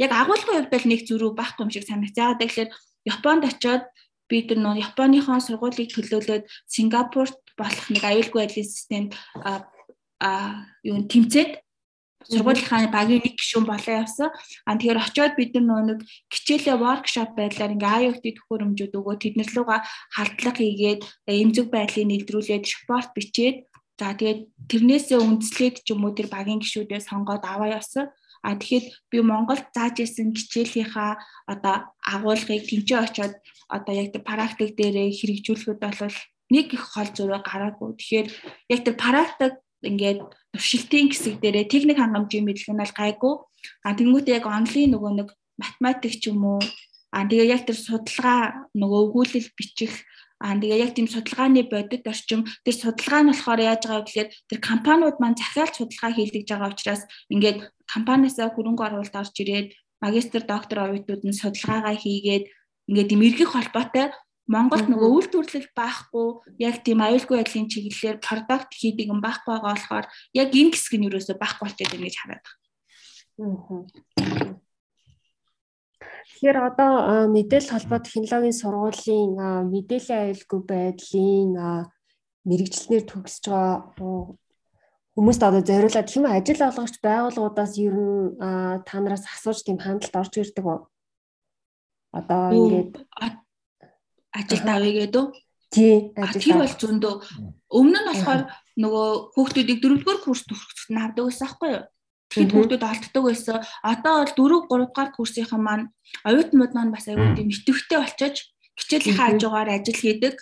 Speaker 3: яг агуулгын хувьд бол нэг зөрүү байхгүй юм шиг санагц. Яагаад гэвэл Японд очиод би тэр нөө Японыхон сургуулийг төлөөлөөд Сингапурт болох нэг аюулгүй байдлын системд а юу тэмцээд сургуулийнхаа багийн нэг гишүүн болоо явсан. А тэгэхээр очиод бид нар нэг хичээлээ воркшоп байдлаар ингээ IoT төхөөрөмжүүд өгөө тэднэр луга халдлага хийгээд эмзэг байдлыг нэвтрүүлээд спорт бичээд за тэгээд тэрнээсээ үндэслээд ч юм уу тэр багийн гишүүдээ сонгоод аваа явсан. А тэгэхээр би Монголд зааж исэн хичээлийнхаа одоо агуулгыг тэнцээ очоод одоо яг тэр практик дээрээ хэрэгжүүлэхэд бол нэг их хол зөрөө гараагүй. Тэгэхээр яг тэр практик ингээд туршилтын хэсэг дээрээ техник хангамжийн мэдлэг нь бол гайгүй. А тэнгуүтээ яг онлайн нөгөө нэг математик ч юм уу а тэгээ яг тэр судалгаа нөгөө өгүүлэл бичих Аа тэгээ яг тийм судалгааны бодит орчим тэр судалгаа нь болохоор яаж байгаа вэ гэхээр тэр компаниуд маань захиалж судалгаа хийлдэж байгаа учраас ингээд компаниасаа хөрөнгө оруулалт орж ирээд магистр доктор оюутнууд нь судалгаагаа хийгээд ингээд тийм эргэх холбоотой Монголд нөгөө үйлдвэрлэл байхгүй яг тийм аюулгүй байдлын чиглэлээр продукт хийдэг юм байхгүй байгаа болохоор яг энэ хэсэг нь юусоо байхгүй болчиход байна гэж хараад
Speaker 1: байна. Тэгэхээр одоо мэдээлэл холбоо технологийн сургуулийн мэдээллийн аюулгүй байдлын мэрэгчлэнээр төгсөж байгаа хүмүүст одоо зориулаад хэм ажил олгогч байгууллагуудаас ер нь та нараас асууж тийм хандлт орж ирдэг үү? Одоо ингээд
Speaker 3: ажил давъя гэдэг үү?
Speaker 1: Тий,
Speaker 3: ажил. Тэр бол зөндөө. Өмнө нь болохоор нөгөө хүүхдүүдийг дөрөвдүгээр курс төгсөхөд нь авдаг байсан байхгүй юу? Тэгэхэд хүүхдүүд олддог байсан. Одоо бол 4 3 дугаар курсынхан маань оюутнууд маань бас аюул тийм итэвхтэй болчиж хичээл хаажгаар ажил хийдэг.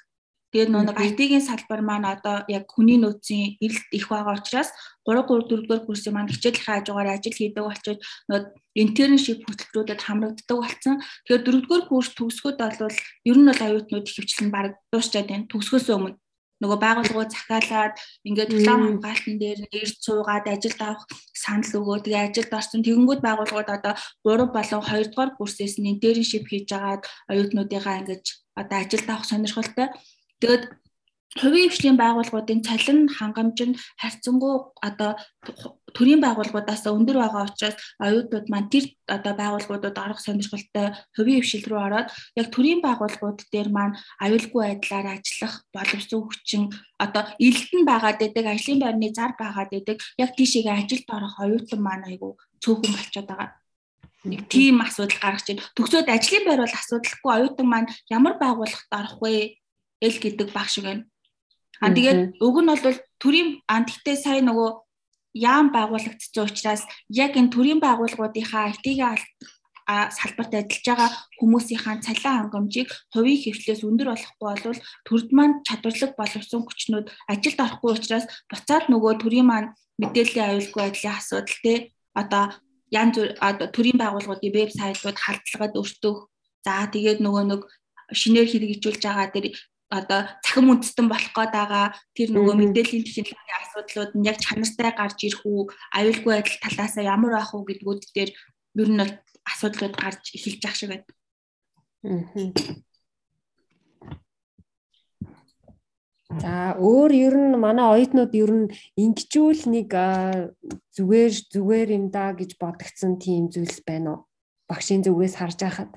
Speaker 3: Тэгээд нэг IT-ийн салбар маань одоо яг хүний нөөцийн эрэлт их байгаа учраас 3 3 4 дугаар курсын маань хичээл хаажгаар ажил хийдэг болчиж нэг интерншип хөтөлбөрүүдэд хамрагддаг болсон. Тэгэхээр 4 дугаар курс төгсгöd бол ер нь бол оюутнууд хөвчлэн баг дуусчаад байна. Төгсгөөс өмнө нөгөө байгууллагууд захиалаад ингээд реклам хамгаалтан дээр нэр цуугаад ажилд авах санал өгөө. Тэгээ ажилд орсон тэгэнгүүт байгууллагууд одоо 3 болон 2 дугаар курсээс нь интерншип хийж агаад оюутнуудыгаа ингээд одоо ажилд авах сонирхолтой. Тэгээд хувийн хвшлийн байгууллагуудын цалин хангамж нь харьцангуй одоо төрийн байгууллагуудаас өндөр байгаа учраас оюутнууд маань тэр одоо байгууллагуудад орох сонирхолтой хувийн хвшил рүү ороод яг төрийн байгууллагууд дээр маань аюулгүй байдлаар ажиллах боловсон хүчин одоо илтэн байгаад байдаг ажлын байрны зар байгаад байдаг яг тийшээгээ ажилд орох оюутан маань айгу цөөхөн болчиход байгаа нэг тийм асуудал гаргаж байна. Төгсөөд ажлын байр бол асуудалгүй оюутан маань ямар байгууллагт орох вэ? эл гэдэг баг шиг байна. А тэгээд уг нь бол төрийн а тэгтээ сая нөгөө яам байгуулагдсан учраас яг энэ төрийн байгууллагуудынхаа IT-ийн салбарт ажиллаж байгаа хүмүүсийнхаа цалин хангамжийг хувийн хөвчлээс өндөр болохгүй бол төрд маань чадварлаг боловсон хүчнүүд ажилд орохгүй учраас буцаад нөгөө төрийн маань мэдээллийн аюулгүй байдлын асуудал те одоо янз бүр төрийн байгууллагуудын вебсайтууд халдлагад өртөх за тэгээд нөгөө нэг шинээр хэрэгжүүлж байгаа тэр одоо цахим үндэстэн болох гээд байгаа тэр нөгөө мэдээллийн технологийн асуудлууд нь яг чанартай гарч ирэх үү аюулгүй байдал талаасаа ямар байх уу гэдгүүд дээр ер нь бол асуудлууд гарч эхэлж ах шиг байна.
Speaker 1: За өөр ер нь манай оюутнууд ер нь ингэжүүл нэг зүгээр зүгээр юм да гэж бодогдсон тийм зүйлс байна уу? Багшийн зүгээс харж байхад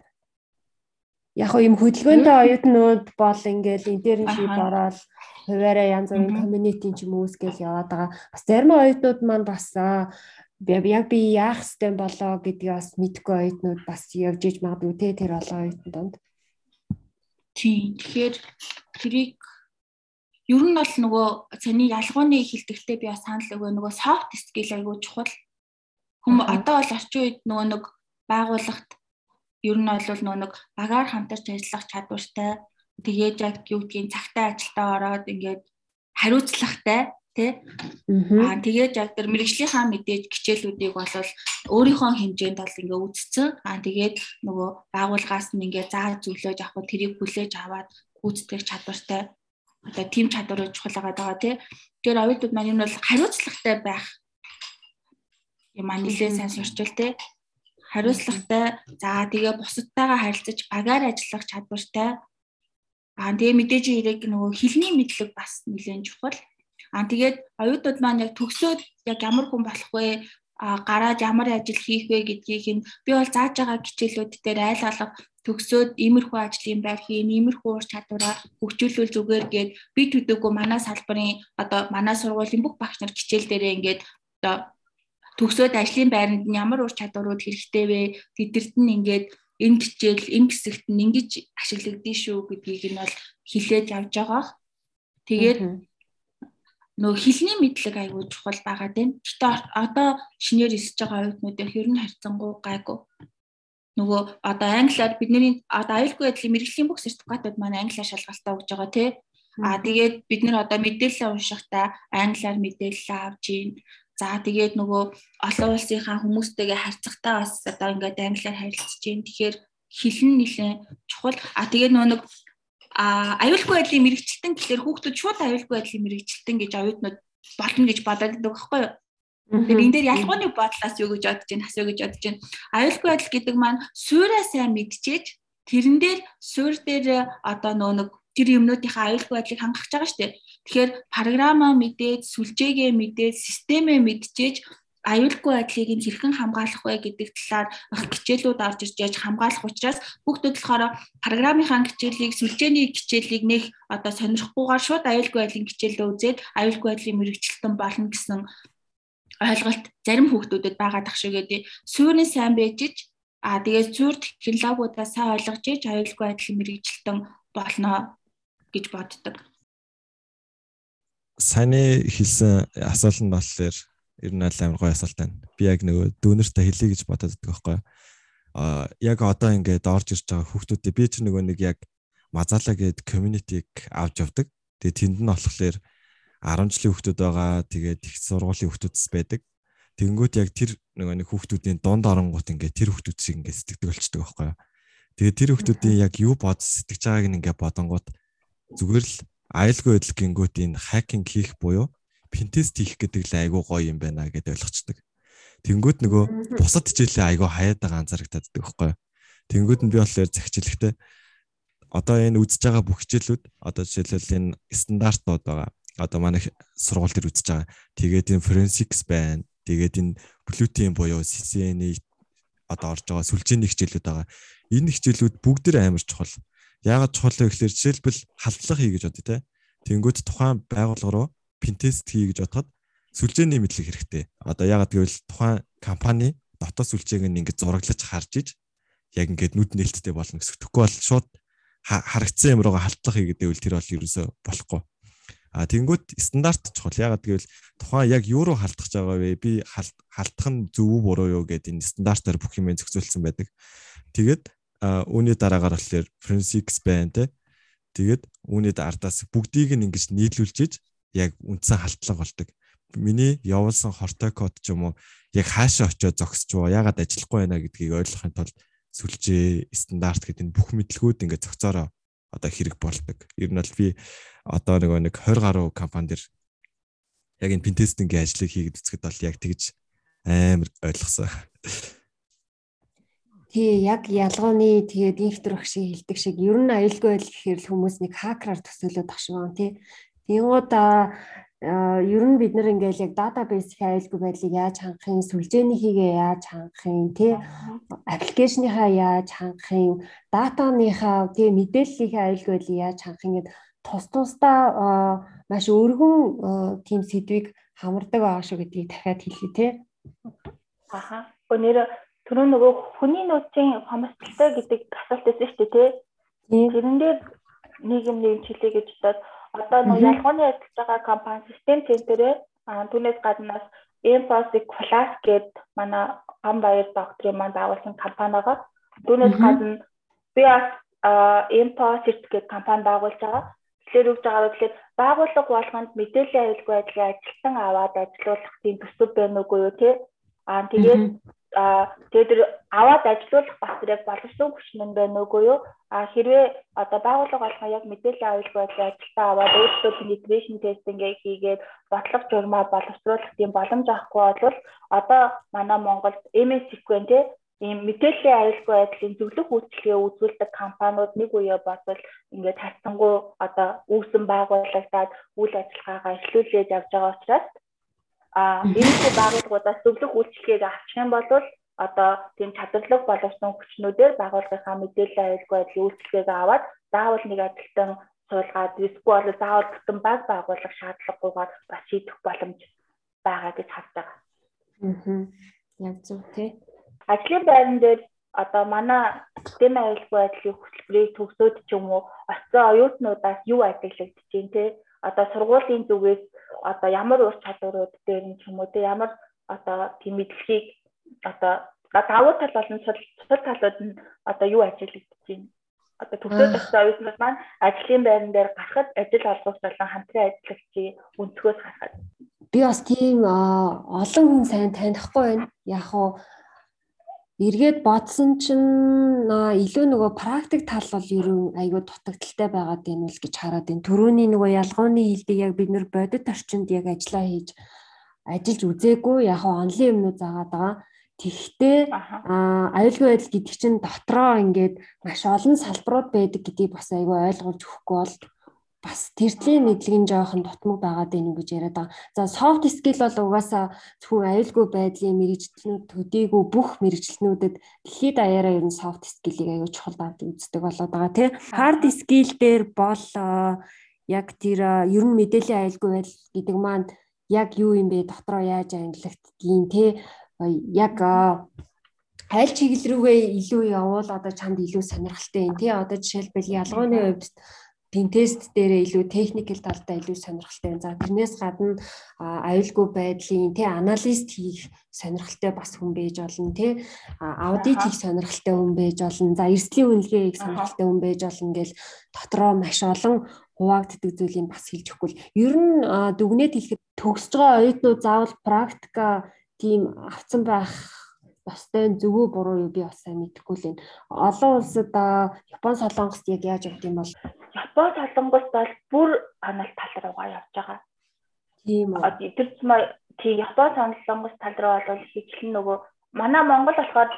Speaker 1: яг юм хөдөлгөөнтэй оюутнууд бол ингээл интерншип ороод хуваараа янз бүрийн community ч юм уу үсгээл яваад байгаа. Бас зарим оюутнууд маань бас яг би яах хэвтэй болоо гэдгийг бас мэдгүй оюутнууд бас явж иж магадгүй те тэр олон оюутан донд.
Speaker 3: Тийм. Тэгэхээр тэрийг ер нь бол нөгөө цаний ялгууны хилдэгтээ би бас санал өгөө нөгөө soft skill айгуу чухал. Хүм одоо бол орчин үед нөгөө нэг байгууллагт ер нь бол нөгөө нэг багаар хамтарч ажиллах чадвартай. Тэгээд яг юу гэдгийг цагтаа ажилдаа ороод ингээд хариуцлагатай тий аа тэгээд яг тэр мэрэгжлийнхаа мэдээж хичээлүүдийг бол өөрийнхөө хэмжээнд бол ингээ үзсэн аа тэгээд нөгөө байгууллагаас нь ингээ заа зөвлөж авах тэрийг хүлээж аваад гүйцэтгэх чадвартай. Одоо тим чадвар чухал байгаа тий тэгэхээр оюутнууд маань юм бол хариуцлагатай байх юм аа нэлээд сайн сурчил тий хариуцлагатай. За тэгээ бусадтайгаа харилцаж багаар ажиллах чадвартай. Аа тэгээ мэдээж хэрэг нөгөө хэлний мэдлэг бас нэлээд чухал. Аа тэгээд оюутнууд маань яг төгсөөд яг ямар хүн болох вэ гараад ямар ажил хийх вэ гэдгийг нь би бол зааж байгаа хичээлүүд дээр айл алга төгсөөд иймэрхүү ажлын байр хийн, иймэрхүү ур чадвараа хөгжүүлвэл зүгээр гээд би төдөөгүй манай салбарын одоо манай сургуулийн бүх багш нар хичээл дээрээ ингээд одоо төгсөөд ажлын байранд нь ямар ур чадварууд хэрэгтэй вэ? Тэдэрт нь ингээд энэ хичээл энэ хэсэгт нь ингэж ашиглагдсан шүү гэдгийг нь бол хилээд явж байгаа. Тэгээд нөө хилний мэдлэг айгүй чухал байгаад байна. Гэтэ одоо шинээр өсөж байгаа оюутнуудын ер нь харьцангуй гайгүй. Нөгөө одоо англиар бидний одоо аюулгүй байдлын мэрэгжлийн бүх сертификатууд маань англиар шалгалтаа өгж байгаа тий. Аа тэгээд бид нар одоо мэдээлэл уншихтаа англиар мэдээлэл авч гин. За тэгээд нөгөө олон улсынхаа хүмүүстэйгээ харьцахтаа бас одоо ингээд англиар харилцаж гин. Тэгэхээр хэлн нэлээ чухал. Аа тэгээд нөгөө нэг а аюулгүй байдлын мэрэгчлэлтэн гэхэлэр хүүхдүүд шууд аюулгүй байдлын мэрэгчлэлтэн гэж оюутнууд болно гэж бодоод байдаг байхгүй юу? Тэгэхээр энэ дээр ялгууны бодлоос юу гэж бодож байна, хас юу гэж бодож байна. Аюулгүй байдал гэдэг маань суураа сайн мэдчихэж тэрэн дээр суур дээр одоо нөө нэг тэр юмнуудынхаа аюулгүй байдлыг хангах гэж байгаа шүү дээ. Тэгэхээр програмаа мэдээд, сүлжээгээ мэдээд, системээ мэдчихэж аюулгүй байдлыг нь хэрхэн хамгаалах вэ гэдэг талаар их хичээлүүд орж ирж яаж хамгаалах учраас бүгдүүд болохоор програмынхаа хичээлийг сүлжээний хичээлийг нэх одоо сонирхгүйгээр шууд аюулгүй байдлын хичээлээ үзээд аюулгүй байдлын мэрэгчлэлтэн болно гэсэн ойлголт зарим хүүхдүүдэд байгаа дах шиг гэдэг. Суурийн сайн байжж а тэгээд зүүр технологиудаа сайн ойлгож иж аюулгүй байдлын мэрэгчлэлтэн болно гэж боддог.
Speaker 2: Саяны хэлсэн асуулт нь болохоор ер нь амар гоё асуулт байна. Би яг нөгөө дүүнэртээ хэлье гэж бодоод байдаг байхгүй. А яг одоо ингээд орж ирж байгаа хүүхдүүдээ би ч нөгөө нэг яг мазаалаа гээд community-г авч явдаг. Тэгээ тэнд нь болохоор 10 жилийн хүүхдүүд байгаа. Тэгээд их сургуулийн хүүхдүүдс байдаг. Тэнгүүт яг тэр нөгөө нэг хүүхдүүдийн дунд оронгууд ингээд тэр хүүхдүүд шиг ингээд сэтгэдэг болчдөг байхгүй. Тэгээд тэр хүүхдүүдийн яг юу бод сэтгэж байгааг нь ингээд бодонгууд зүгээр л аюулгүй байдал гингүүт энэ хакинг хийх буюу пинтест хийх гэдэг л айгүй гоё юм байна гэдээ ойлгочдөг. Тэнгүүт нөгөө бусад хичээлээ айгүй хаяад байгаа анзаарэгдаад байхгүй юу. Тэнгүүд нь би болохоор захичлэгтэй одоо энэ үзэж байгаа бүх хичээлүүд одоо жишээлбэл энэ стандартууд байгаа. Одоо манай сургууль төр үзэж байгаа. Тэгээд энэ forensics байна. Тэгээд энэ Pluto-ийн буюу CCNA одоо орж байгаа сүлжээний хичээлүүд байгаа. Энэ хичээлүүд бүгд л амар чухал. Яагаад чухал вэ гэхээр жишээлбэл халдлага хий гэж бодъё те. Тэнгүүд тухайн байгууллага руу пинтест хий гэж бодоход сүлжээний мэдлэг хэрэгтэй. Одоо яагаад гэвэл тухайн компани дотоод сүлжээг нь ингээд зураглаж харж иж яг ингээд нүд нээлттэй болно гэсэн. Тэгэхгүй бол шууд харагдсан юм руугаа халдлага хий гэдэг үл тэр бол ерөөсөө болохгүй. А тэнгууд стандарт чухал. Ягаад гэвэл тухайн яг юу руу халдах гэж байгаа вэ? Би халдах нь зөв үү буруу юу гэдэг энэ стандартаар бүх юм зохицуулсан байдаг. Тэгээд үүний дараагаар болохоор forensics байна те. Тэгээд үүний ардаас бүгдийг нь ингэж нийлүүлж яг үндсэн халтлага болдог. Миний явуулсан хортой код ч юм уу яг хаашаа очиод зогсож байгаа ягаад ажиллахгүй байна гэдгийг ойлгохын тулд сүлжээ стандарт гэдэг энэ бүх мэдлгүүд ингээд зохицоороо одоо хэрэг болдог. Ер нь бол би одоо нөгөө нэг 20 гаруй компани дэр яг энэ пентестингийн ажлыг хийгээд үзэхэд бол яг тэгж амар ойлгосон.
Speaker 1: Тий, яг ялгооны тэгээд инхтер багш хэлдэг шиг ер нь аюулгүй байл гэхээр л хүмүүс нэг хакераар төсөөлөд багшмаа тий. Тэнгууд ер нь бид нар ингээл яг database их аюулгүй байдлыг яаж хангахын, сүлжээнийхээ яаж хангахын, тий аппликейшныхаа яаж хангахын, датаныхаа тий мэдээллийнхээ аюулгүй байдлыг яаж хангахын гэдэг тус тусдаа маш өргөн тийм сэдвийг хамардаг байгаа шүү гэдгийг дахиад хэлье те.
Speaker 4: Аха. Өнөр түрүү нөгөө хүний нөөцийн хомсдолтой гэдэг асуулт байсан шүү дээ те. Тэрэн дээр нийгэм нэмчлээ гэж бодоод одоо нөгөө ялгооны ажиллаж байгаа компани систем центрээ түүнээс гаднаас Emphasis Plus гээд манай гам баяр докторийн маань байгуулсан компани байгаа. Түүнээс гадна би бас Emphasis гэдэг компани байгуулж байгаа. Тэгэхээр үгж байгаа гэхэлээ байгууллага болгонд мэдээллийн аюулгүй байдлыг ажилтан аваад ажилуулах тийм төсөв байна уугүй юу тий. Аа тэгээд аа тэгээд аваад ажилуулах бас яг боловсон хүчин нь байна уугүй юу. Аа хэрвээ одоо байгууллага болгоо яг мэдээллийн аюулгүй байдлыг ажилтан аваад өөрсдөө integration testing-ийг хийгээд бодлого журмаа боловсруулах тийм боломж авахгүй бол одоо манай Монголд MS SQL тий ийм мэдээллийн аюулгүй байдлын зөвлөх үйлчлэгээ үзүүлдэг компаниуд нэг үе бодвол ингээд хайцсангуу одоо үүсэн байгуулагдаад үйл ажиллагаагаа эхлүүлээд явж байгаа учраас а энэ байгууллагуудаас зөвлөх үйлчлэгийг авчих юм бол одоо тийм чадварлаг боловсон хүчнүүдээр байгууллагынхаа мэдээллийн аюулгүй байдлын үйлчлэгийг аваад заавал нэг ажилтан суулгаад эсвэл бол заавал бүтэн баг байгуулах шаардлагагүйгээр бас шийдэх боломж байгаа гэж харж байгаа.
Speaker 1: Аа. Яг зөв тий
Speaker 4: ажлын байран дээр одоо манай систем аюулгүй байдлын хөтөлбөрийг төгсөөд ч юм уу оцсон оюутнуудаас юу ажиглагдаж байна те одоо сургуулийн зүгээс одоо ямар ур чадварууд дээр нь ч юм уу те ямар одоо тийм мэдлэгийг одоо давуу тал болон цусал талууд нь одоо юу ажиглагдаж байна?
Speaker 3: Одоо төгсөөд өгсөн оюутнууд маань ажлын байран дээр гарахад ажил олгогч болон хамтран ажиллагчийн өнцгөөс харахад
Speaker 1: би бас тийм олон хүн сайн танихгүй байна. Яг уу эргээд бодсон чинь илүү нөгөө практик тал бол ерөн айгүй дутагдaltaй байгаад байна уу гэж хараад байна. Төрөний нөгөө ялгууны хилдэг яг бид нэр бодит орчинд яг ажиллаа хийж ажиллаж үзээгүй яг онлайн юмнууд заагаад байгаа. Тэгэхдээ аюулгүй байдал гэдэг чинь дотроо ингээд маш олон салбарууд байдаг гэдгийг бас айгүй ойлгуулж өгөхгүй бол бас тэртлийн мэдлэгийн жоохон дутмаг байгаад байна гэж яриад байгаа. За soft skill бол угаасаа зөвхөн аюулгүй байдлын мэрэгчлэнүүд төдийгүй бүх мэрэгчлэнүүдэд дэлхийд даяараа ер нь soft skill-ийг аюул чухал давж үздэг болоод байгаа тий. Hard skill дээр бол яг тэр ер нь мэдээллийн аюулгүй байдал гэдэг маань яг юу юм бэ дотроо яаж ангилагддгийг тий яг аль чиглэл рүүгээ илүү явуул одоо чамд илүү сонирхолтой юм тий одоо жишээлбэл ялгооны хувьд тийм тест дээрээ илүү техникэл талдаа илүү сонирхолтой. За тэрнээс гадна аюулгүй байдлын тий аналист хийх сонирхолтой бас хүн байж болно тий аудит хийх сонирхолтой хүн байж болно. За эрсдлийн үнэлгээ хийх сонирхолтой хүн байж болно гэл дотроо маш олон хуваагддаг зүйлийг бас хэлж өгөхгүй. Ер нь дүгнээд хэлэхэд төгсөж байгаа оюутнууд заавал практика тийм авцсан байх бастай зөвөө буруу юу би бас сайн мэдэхгүй л энэ. Олон улсад Япон солонгост яг яаж явд юм бол
Speaker 3: Япон солонгос бол бүр анал тал руугаа явж байгаа.
Speaker 1: Тийм үү.
Speaker 3: Тэр цэма тийм Япон солонгос тал руу бол хичлэн нөгөө манай Монгол болохоор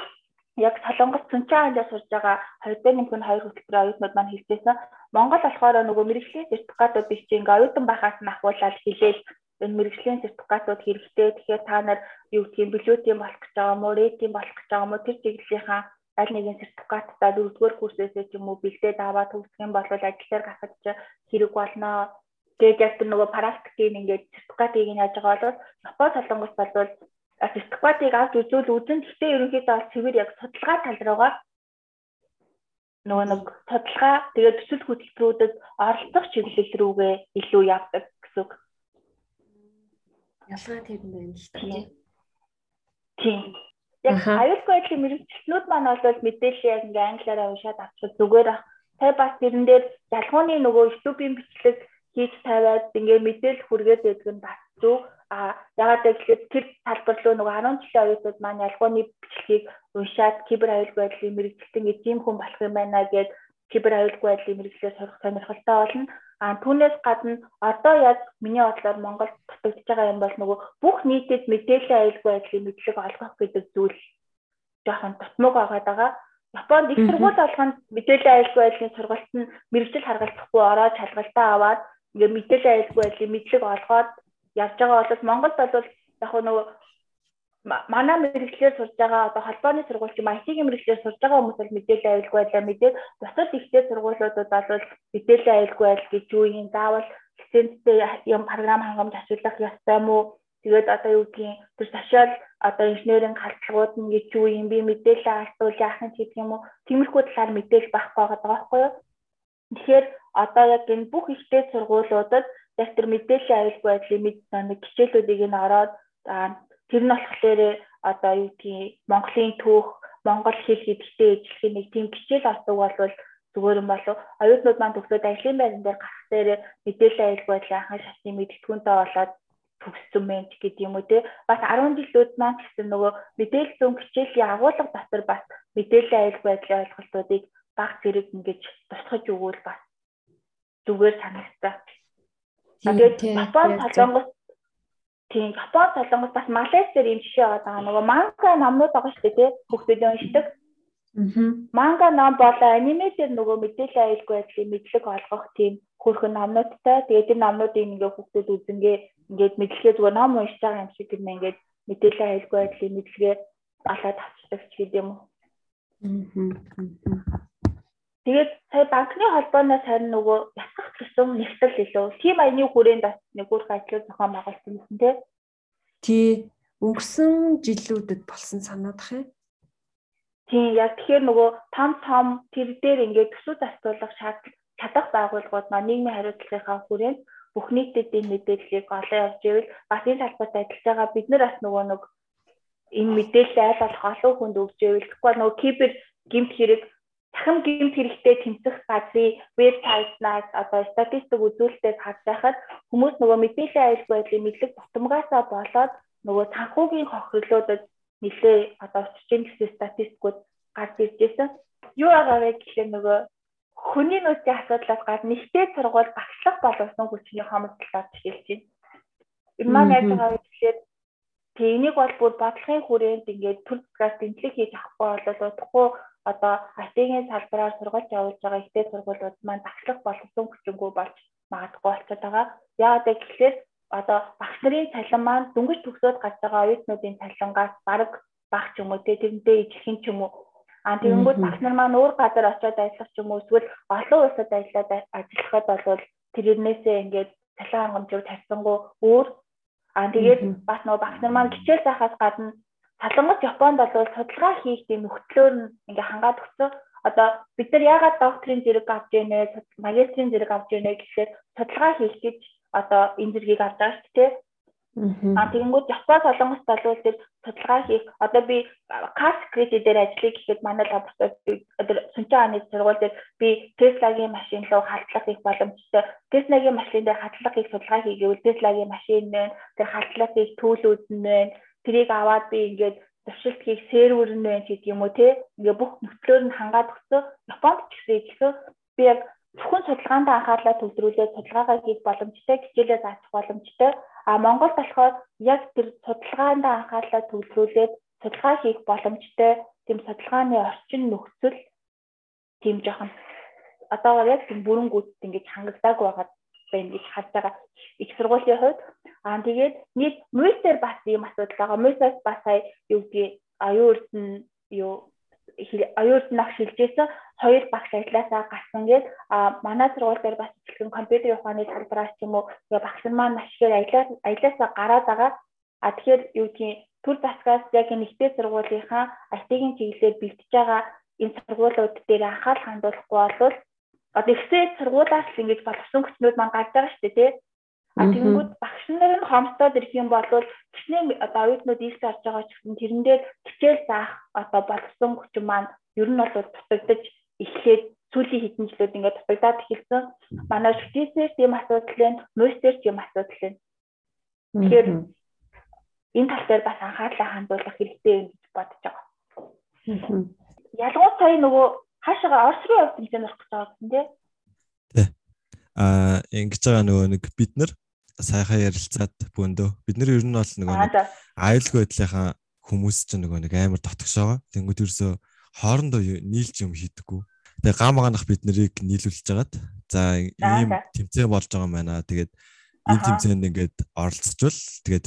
Speaker 3: яг солонгос цүнчэн андаа сурж байгаа 2 дахь нэг нь 2 хөтөлбөрийн оюутнууд маань хэлжсэн. Монгол болохоор нөгөө мэрэгжлийн сертификатууд биш чинь ингээ оюутан байхаас нь ахуулаад хэлээл энэ мэрэгжлийн сертификатууд хэрэгтэй. Тэгэхээр та нар юу гэх юм билетийн болох гэж байгаа мó, рейтинг болох гэж байгаа мó тэр чиглэлийнхаа аль нэгэн сертификаттай дөрөвдүгээр курсээсээ ч юм уу бэлдээд аваад төгсөх юм бол ажил дээр гарахад ч хэрэг болно. Тэгээд яг тэр нөгөө практикийг ингээд сертификатыг нь яаж байгаа бол Япон солонгос болвол сертификатыг авч үзүүл үзэн гэхдээ ерөнхийдөө бол цэвэр яг судалгаа тал руугаа нөгөө нэг судалгаа тэгээд төсөл хөтөлбөрүүдэд оролцох чиглэл рүүгээ илүү явдаг гэсэн үг.
Speaker 1: Ялгаа тэр юм байна л та.
Speaker 3: Тийм. Яг аюулгүй байдлын мэрэгчлэнүүд маань бол мэдээлэл яг ингээ англиараа уншаад авчих зүгээр ах. Тэ бас тэрэн дээр ялгууны нөгөө YouTube-ийн бичлэг хийж тавиад ингээ мэдээлэл хүргээд байдаг нь бас зөв. А ягаад гэвэл тэр талбар руу нөгөө 10 жилийн оюутнууд маань ялгууны бичлэгийг уншаад кибер аюулгүй байдлын мэрэгчлэн ингээ тийм хүн болох юм байна гэд кибер аюулгүй байдлын мэрэгчлэр сурах сонирхолтой болно. А түүнээс гадна одоо яг миний бодлоор Монгол дутагдж байгаа юм бол нөгөө бүх нийтэд мэдээллийн аюулгүй байдлын мэдлэг олгох гэдэг зүйл жоохон тутмаг байгаад байгаа. Японд их сургууль болгонд мэдээллийн аюулгүй байдлын сургалт нь мэрэгжил харгалзахгүй ороод шалгалтаа аваад ингээ мэдээллийн аюулгүй байдлын мэдлэг олгоод явж байгаа бол Монголд бол яг нөгөө манай мэрэгчлэр сурж байгаа одоо холбооны сургууль юм IT-ийн мэрэгчлэр сурж байгаа хүмүүс бол мэдээлэл аюулгүй байлаа. Мэдээд бусад ихтэй сургуулиудад бол мэдээлэл аюулгүй байл гэж юу юм? Заавал лицензтэй юм програм хангамж ашиглах ёстой мó тэгээд одоо юу гэдгийг тэр сошиал одоо инженерийн халдлагууд нь гэж юу юм би мэдээлэл алдвал яах нь гэдэг юм уу? Тиймэрхүү талаар мэдээлэл байхгүй байгаа байхгүй юу? Тэгэхээр одоо яг энэ бүх ихтэй сургуулиудад яг тэр мэдээллийн аюулгүй байдлын мэд нэг хичээлүүдийг нь ороод Тэр нь болохоор одоо юу гэдгийг Монголын түүх, Монгол хэл хэдэгтэй ижлэх нэг тийм хичээл авдаг болвол зүгээр юм болов. Оюутнууд маань төгсөөд ажлын байран дээр гарах дээр мэдээлэл аюулгүй байдлын анхны шатны мэдтгүүнтэй болоод төгссөн мэн гэдэг юм уу те. Бас 10 жилүүд маань гэсэн нөгөө мэдээлэл зүүн хичээлийн агуулга дотор бас мэдээлэл аюулгүй байдлын ойлголтуудыг баг зэрэг ингэж тусгаж өгвөл бас зүгээр санагдаа. Тэгээд Япон солонгос Тийм Япон солонгос бас Малайзиэр ийм жишээ байгаа. Нөгөө манга номнууд байгаа шүү дээ тий. Хүүхдүүд уншдаг. Аа. Манга ном болоо анимэдэр нөгөө мэдээлэл аюулгүй байдлын мэдлэг олгох тийм хөрхөн номнуудтай. Тэгээд энэ номнуудыг ингээ хүүхдүүд үзэнгээ ингээд мэдлэгээ зүгээр ном уншиж байгаа юм шиг юм ингээд мэдээлэл аюулгүй байдлын мэдлэгээ олоод авчдаг ч гэдэг юм. Аа. Тэгээд сая банкны холбооноос харин нөгөө ясах тусам нэгтэл илүү. Тим аяны хүрээнд бас нэг үр ажил зохион байгуулсан юм тий.
Speaker 1: Тий. Өнгөрсөн жилүүдэд болсон санаадах юм.
Speaker 3: Тийм яг тэгэхээр нөгөө том том тэр дээр ингээд төсөв застуулах шаардлага чадах байгууллагууд маань нийгмийн хариуцлагынхаа хүрээнд бүх нийтэд энэ мэдээллийг олоо явж ивэл бас энэ салбарт ажиллаж байгаа бид нар бас нөгөө нэг энэ мэдээлэл айл болох олон хүнд өгч ивэл тэгэхгүй нөгөө кибер гимт хэрэг дахин гэмт хэрэгтэй тэмцэх газрын вебсайтнаас одоо статистик үзүүлэлтээс харж байхад хүмүүс нөгөө мэдээллийн аюулгүй байдлын мэдлэг тутамгаасаа болоод нөгөө санхүүгийн хохирлуудад нэлээ одоо учирч ийн гэсэн статистикууд гарч ирж байсан. Юу байгаа вэ гэхлээр нөгөө хүний нөөцийн асуудлаас гадна нэгтэй сургууль багшлах боловсон хүчний хомсдолоор жишээлж байна. Энэ маань яаж байгаа вэ гэхлээр Тэнийг бол бүр бодлогын хүрээнд ингээд төр зургаас тэмдэглэг хийж авахгүй бол удахгүй одоо IT-ийн салбараар сургалт явуулж байгаа ихтэй сургуулиуд маань багшлах боловсон хүчингүй болж магадгүй болчиход байгаа. Яагаад гэвэл одоо багш нарын цалин маань дөнгөж төгсөөд гарч байгаа оюутнуудын цалингаас бараг бага ч юм уу? Тэрнтэй ижилхэн ч юм уу? А тэгэнгүүт багш нар маань өөр газар очиод ажиллах ч юм уу? Эсвэл олон улсад ажиллаад ажиллахад бол тэрнээсээ ингээд цалин хангамжууд тавьсангүй өөр. Аа тэгээд бас нөгөө багш нар маань хичээл заахаас гадна Солонгос Японд бол судалгаа хийх тийм нөхцлөөр ингээ хангаад өгсөн. Одоо бид нар яагаад докторийн зэрэг авч ийнэ, магистрийн зэрэг авч ийнэ гэхлээр судалгаа хийх гэж одоо энэ зэргийг авч байгаа шүү дээ. Аа тэгэнгүүт Япон солонгост болвол тэр судалгаа хийх одоо би кас кредит дээр ажиллая гэхэд манай лаборатори одоо сүнчэн хааны сургууль дээр би Tesla-гийн машин руу халдлага хийх боломжтой. Tesla-гийн машин дээр халдлага хийх судалгаа хийгээвэл Tesla-гийн машин нэ тэр халдлага хийх төлөвүүд нь тэрийг аваад би ингээд зуршилт хийх сервер нь байна гэдэг юм уу те? Ингээ бүх нөхцлөөр нь хангаад өгсөн. Японд ч гэсэн ижилхэн би яг зөвхөн судалгаанд анхаарлаа төвлөрүүлээд судалгаагаа хийх боломжтой хичээлээ заах боломжтой. А Монгол болохоор яг тэр судалгаанд анхаарлаа төвлөрүүлээд судалгаа хийх боломжтой. Тийм судалгааны орчин нөхцөл тийм жоохон одоогоор яг тийм бүрэнгүүтд ингэж хангалтааг байгаа байна гэж харж байгаа их сургуулийн хувьд аа тэгээд нийт мөсдөр бас ийм асуудал байгаа. Мөсөөс бас сая юу гэдгийг аюун эрдэн юу оюурд нах шилжсэн хоёр багш ажилласаа гарсан гээд а манай сургууль дээр бас ихэнх компьютерийн ухааны салбараас ч юм уу багш нар маань маш ихээр аялал аяласаа гараад байгаа. А тэгэхээр юу гэдгийг төр засгаас яг нэгтэй сургуулийнхаа IT-ийн чиглэлээр бэлтэж байгаа энэ сургуулиуд дээр анхаарал хандуулахгүй бол одоо ихтэй сургуулаас л ингэж боловсон хүчнүүд маань гарч байгаа шүү дээ тий. А тэгэнгүүт багш нар нь хомстоод ирэх юм бол гисний одоо оюутнууд ийс гарч байгаа ч гэсэн тэрэн дээр хичээл заах одоо болсон хүчин маань ер нь бол дутагдаж эхлээд сүүлийн хэдэн жилүүд ингээд дутагдаад эхэлсэн. Манай шүтээснээр тийм асуудал байна, мөстер тийм асуудал байна. Тэгэхээр энэ тал дээр бас анхаарлаа хандуулах хэрэгтэй юм гэж бодож байгаа. Ялгуурт сая нөгөө хаашаа Орос руу явж тэмцээн орох гэж байгаа гэсэн тийм.
Speaker 2: Тий. Аа ингэж байгаа нөгөө нэг бид нар сайхан ярилцаад бөөндөө бид нар ер нь бол нөгөө аюулгүй байдлынхаа хүмүүс чинь нөгөө нэг амар дотгошоогоо тэнгууд ерөөсөө хоорондоо нийлж юм хийдэггүй. Тэгээ гам ганах бид нарыг нийлүүлж хагаад за ийм тэмцээн болж байгаа юм байна. Тэгээд энэ тэмцээнд ингээд оролцчихвол тэгээд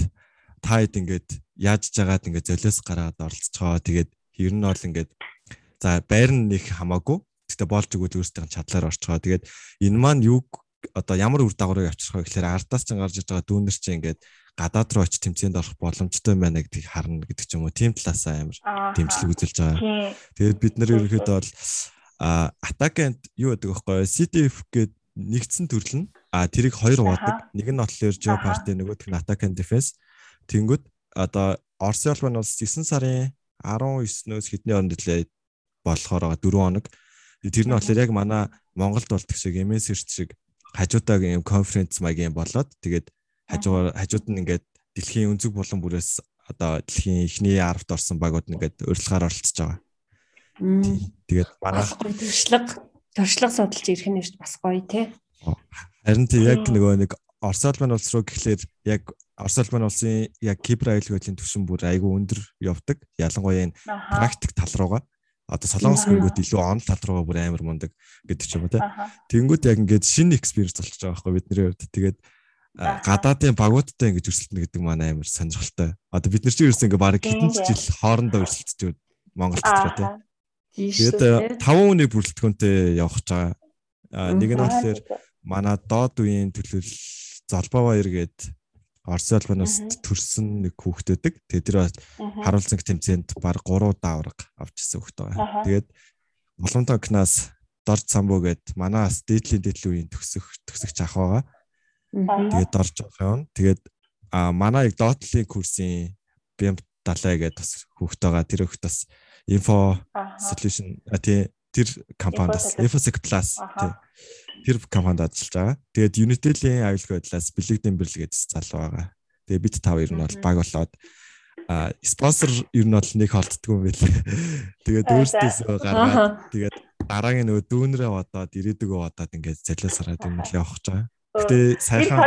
Speaker 2: та хэд ингээд яаж жагаад ингээд золиос гараад оролцохоо тэгээд ер нь бол ингээд за байр нь нэг хамаагүй гэхдээ болж өгвөл өөрсдийн чадлаар орчхоо тэгээд энэ маань юг одоо ямар үр дагаврыг авчрах вэ гэхээр ардаас ч гарч иж байгаа дүүнер чи ингээд гадаад руу очиж тэмцээнд орох боломжтой байна гэдгийг харна гэдэг ч юм уу. Тийм талаасаа амар дэмжлэг үзүүлж байгаа. Тэгээд бид нар ерөнхийдөө бол атакент юу гэдэг вэ хөөе CTF гээд нэгдсэн төрөл нь а тэрийг хоёр хувадаг. Нэг нь болохоор Geo Party нөгөөх нь Attack and Defense. Тэнгүүд одоо албан улс 9 сарын 19-өөс хэдний хооронд лээ болохоор 4 хоног. Тэр нь болохоор яг манай Монголд болдог шиг MS шиг хажуудааг юм конференц маягийн болоод тэгээд хажуугаар хажууд нь ингээд дэлхийн өнцөг булан бүрээс одоо дэлхийн эхний 10-т орсон багууд нь ингээд урилгаар оролцож байгаа. Тэгээд манай
Speaker 1: туршлага туршлага судалж ирэх нь бас гоё тий.
Speaker 2: Харин тий яг нөгөө нэг Орос улмын улс руу гэхлээр яг Орос улмын улсын яг кибер аюулгүй байдлын түвшин бүр айгүй өндөр явдаг. Ялангуяа энэ практик тал руугаа одоо солонгос гингүүд илүү он тал руугаа бүр амар мундаг гэдэг ч юм уу те. Тэнгүүд яг ингээд шинэ экспириенс болчихж байгаа байхгүй бидний хувьд. Тэгээд гадаадын багуудтай ингэж өрсөлдөнө гэдэг маань амар сонирхолтой. Одоо бид нар чи ерөөс ингээд баг хэдэн жил хоорондоо өрсөлдөж Монголд ч те. Тэгээд 5 хүний бүрэлдэхүүнтэй явах гэж байгаа. Нэг нь болохоор манай доод үеийн төлөөл Золбоо баяр гэдэг Орос улбанаас төрсэн нэг хүүхэд байдаг. Тэгээд тэр харуулсан тэмцээнд баг 3 даавраг авчихсан хүүхэд байгаа. Тэгээд Улаантан кнаас Дорж самбуу гэд манаас дээдлийн дээдлийн үеийн төгсөх төгсөгч ах байгаа. Тэгээд дорж байгаа юм. Тэгээд а манай яг доотлын курсын BM далай гэдэг бас хүүхэд байгаа. Тэр хүүхэд бас info solution тий тэр компанидас Infosec Plus тэр компанид ажиллаж байгаа. Тэгээд Unitel-ийн аюулгүй байдлаас бэлэг дэмбэрлэг гэж залуу байгаа. Тэгээд бид тав ер нь бол баг болоод а спонсор ер нь бол нэг холддгүй юм байл. *laughs* Тэгээд өөрсдөөсөө гаргаад *laughs* тэгээд дараагийн нөгөө дүүнрээ бодоод ирээдүгөө бодоод ингээд залиас хараад юм л явах гэж байгаа. Гэтэ сайхан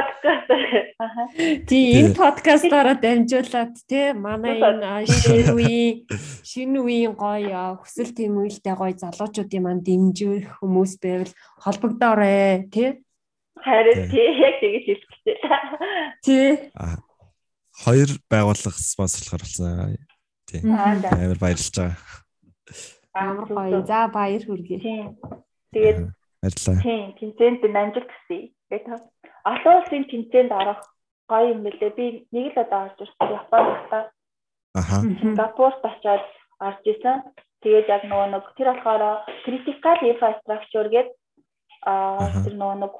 Speaker 1: Тий энэ подкастаараа дамжуулаад те манай энэ шинэ үеийн шинэ үеийн гоё хүсэл тэмүүлэлтэй гоё залуучуудын маань дэмжих хүмүүс байвал холбогдоорой те.
Speaker 3: Харин тий яг тэгэж хэлчихсэн.
Speaker 1: Тий.
Speaker 2: Хоёр байгууллага спонсорлохоор болсон. Тий. Амар баярлж байгаа.
Speaker 1: Амар гоё. За баяр хүргэе.
Speaker 3: Тий. Тэгээд
Speaker 2: баярлалаа.
Speaker 3: Тий, тэнцээнд амжилт хүсье. Тэгээд олон улсын тэмцээнд орох гоё юм лээ. Би нэг л одоо орж ирсэн Японд батаа.
Speaker 2: Аха.
Speaker 3: Сингапурт очиод орж исэн. Тэгээд яг нөгөө нэг тэр болохоор critical infrastructure гэдэг аа тэр нөгөө нэг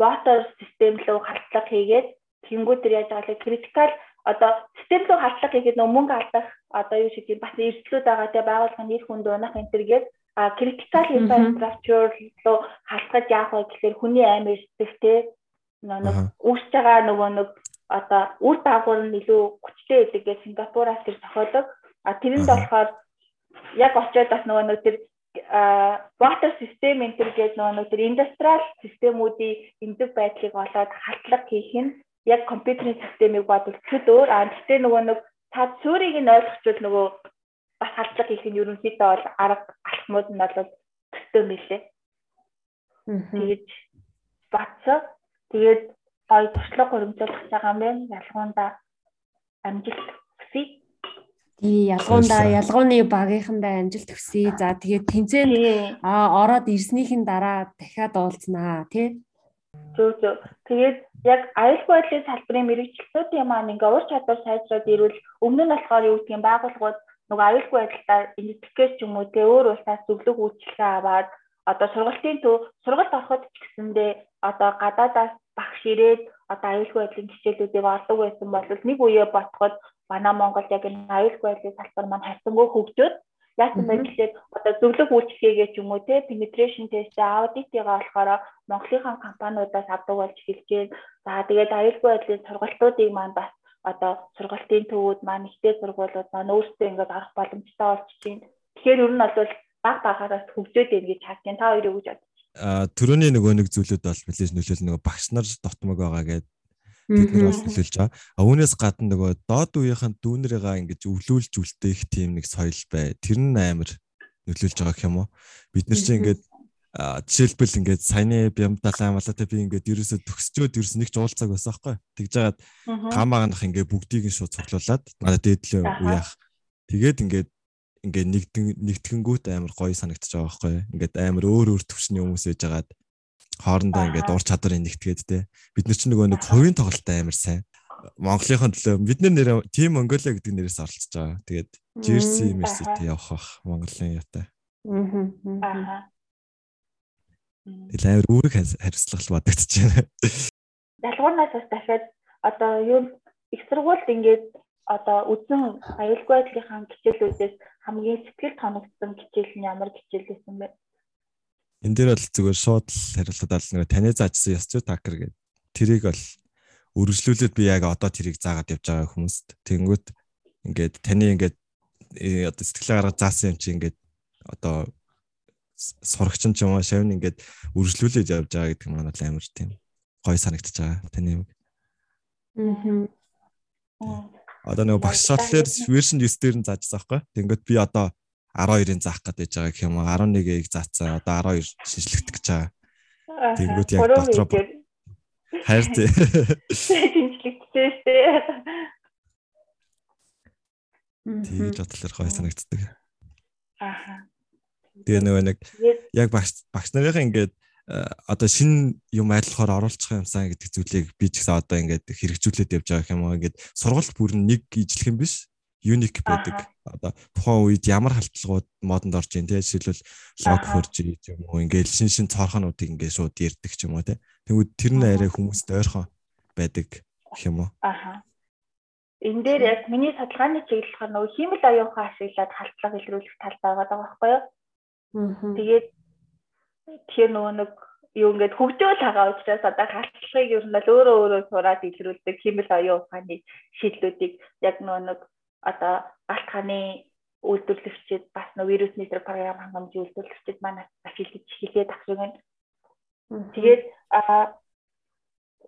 Speaker 3: water system руу халдлага хийгээд тэнгууд тэр яаж байгаа လဲ critical одоо систем рүү халдлага хийгээд нөгөө мөнгө алдах одоо юу шиг юм бас эрсдлүүд байгаа те байгууллагын нэр хүнд унах энэ төргээд а critical infrastructure руу халахад яах вэ гэхээр хүний амь эрсдэх те нэг үүсэж байгаа нөгөө нэг одоо үр дагавар нь илүү хүчтэй байдаг гэж Сингапураас тэр тохиолдог. А тэрэнд болохоор яг очиод бас нөгөө нэг тэр water system төр гэж нөгөө нэг тэр industrial системүүдийн эндэг байдлыг олоод халтлага хийх нь яг компьютерийн системийг бодвол төд өөр. А гэхдээ нөгөө нэг та цөөрийг нь ойлгочвол нөгөө бас халдлага хийх нь ерөнхийдөө бол арга алхмууд нь бол төстэй мэлээ. Тэгээд батсаа Тэгээд гоё туршлага хөрөмжүүлэх байгаа юм байна. Ялгуунда амжилт хүсье.
Speaker 1: Тий, ялгуундаа ялгууны багийнхандаа амжилт хүсье. За тэгээд тэмцээнд аа ороод ирснийхэн дараа дахиад уулзнаа тий.
Speaker 3: Зөв зөв. Тэгээд яг аюулгүй байдлын салбарын мэрэгчлүүдийн маань ингээ ур чадвар сайжраад ирвэл өмнө нь болохоор юу гэдгийг байгууллагууд нөгөө аюулгүй байдлаар идентификэйс ч юм уу тэ өөр улсаас зөвлөг үйлчлэгээ аваад одоо сургалтын төв сургалт ороход ч гэсэндээ одоо гадаадаас багш ирээд одоо аюулгүй байдлын хичээлүүдийг олдог байсан бол нэг үе ботход манай Монгол яг энэ аюулгүй байдлын салбар маань хайсангүй хөгжөөд яасан бэ гэхлээр одоо зөвлөг үйлчлэгээ ч юм уу те penetration test аудитыгаа болохоор Монголынхаа компаниудаас авдаг болж эхэлж байна. За тэгээд аюулгүй байдлын сургалтуудыг маань бас одоо сургалтын төвүүд маань ихтэй сургуулиуд маань өөрсдөө ингээд арах боломжтой болж байна. Тэгэхээр ер нь бол баг багаараас хөгжөөд байна гэж байна. Та хоёрыг үгж бод
Speaker 2: төрөний нөгөө нэг зүйлүүд бол билээж нөлөөл нөгөө багш нар дотмог байгаа гэдэг бид нар бол нөлөөлж байгаа. А үүнээс гадна нөгөө доод үеийнхэн дүүнэрийгаа ингэж өвлүүлж үлдээх тийм нэг соёл бай. Тэр нь амар нөлөөлж байгаа гэх юм уу? Бид нар чинь ингээд жишээлбэл ингээд саяны бямдалаа малаатай би ингээд ерөөсө төгсчөөд ерөөс нэг ч уулзааг байсан байхгүй. Тэгж жагаад гам аганах ингээд бүгдийг нь шууд цуглуулад надад дээдлээ уяах. Тэгээд ингээд ингээд нэгдэн нэгтгэнгүүт амар гоё санагдчих байгаа байхгүй ингээд амар өөр өөр төвчний хүмүүс ээж агаад хоорондоо ингээд ур чадварыг нэгтгээд те бид нар чинь нөгөө нэг хувийн тоглолттой амар сайн Монголынхон төлөө бид нэр тим Монголиа гэдэг нэрээс оролцож байгаа. Тэгээд Jersey University явах бах Монголын яатай. Аа. Тэгэл амар үүрэг хариуцлага бодогдож байна.
Speaker 3: Ялгуурнаас бас дахиад одоо юу их сургуульд ингээд одоо үзэн аюулгүй байдлынхаа хичээлүүдээс хамгийн сэтгэл тоногдсон хичээл нь ямар хичээл байсан бэ?
Speaker 2: Энд дээр бол зүгээр шууд хариултад аль нэг таны заажсан ёс зүй такер гэдэг. Тэрийг бол үргэлжлүүлээд би яг одоо тэрийг заагаад явж байгаа хүмүүст. Тэнгүүт ингээд таны ингээд э, одоо сэтгэлээ гаргаж заасан юм чи ингээд одоо сурагч ч юм уу шавн ингээд үргэлжлүүлээд явж байгаа гэдэг нь манайд амар тийм гой санагдчихж байгаа таны юм. Аа одоо нөгөө багш шатлаар version 9 дээр нь заажсан байхгүй. Тэнгөт би одоо 12-ын заах гэдэг байгаа гэх юм уу 11-ийг заацсан. Одоо 12 шинжлэхдэх гэж байгаа. Тэнгөт яг дотроо хайр зэ.
Speaker 3: Шинжлэхтэй штэ.
Speaker 2: Тэгээд бодлоор гоё санагддаг. Аха. Тэгээ нөгөө нэг яг багш багш нарын ингээд Э, одоо шин юм айдлахаар оруулах юмсан гэдэг зүйлийг би ч гэсэн одоо ингээд хэрэгжүүлээд явж байгаа юм аа ингээд сургалт бүр нэг ижлэх юм биш юник байдаг. Одоо тухайн үед ямар халтлагууд модонд орж ийн те жишээлбэл лог форж юм уу ингээд шин шин цорхонуудыг ингээд шууд ярддаг ч юм уу те. Тэгвэл тэр нь арай хүмүүст ойрхон байдаг гэх юм уу.
Speaker 3: Аха. Энэ дээр яг миний судалгааны чиглэл болохоор нөгөө хиймэл оюухан ашиглаад халтлага илрүүлэх тал байгаа даа байхгүй юу? Тэгээд тэгэхээр нөгөө нэг юу ингээд хөгжөөл байгаа учраас одоо халдлагыг ер нь л өөрөө өөрөө сураад илрүүлдэг хэмэл оюун ухааны шийдлүүдийг яг нөгөө нэг одоо галт хааны үйлдвэрлэгчид бас нөө вирус нэтер програм хангамжийн үйлдвэрлэгчид манай ашиглаж хилээд авах юм. Тэгээд а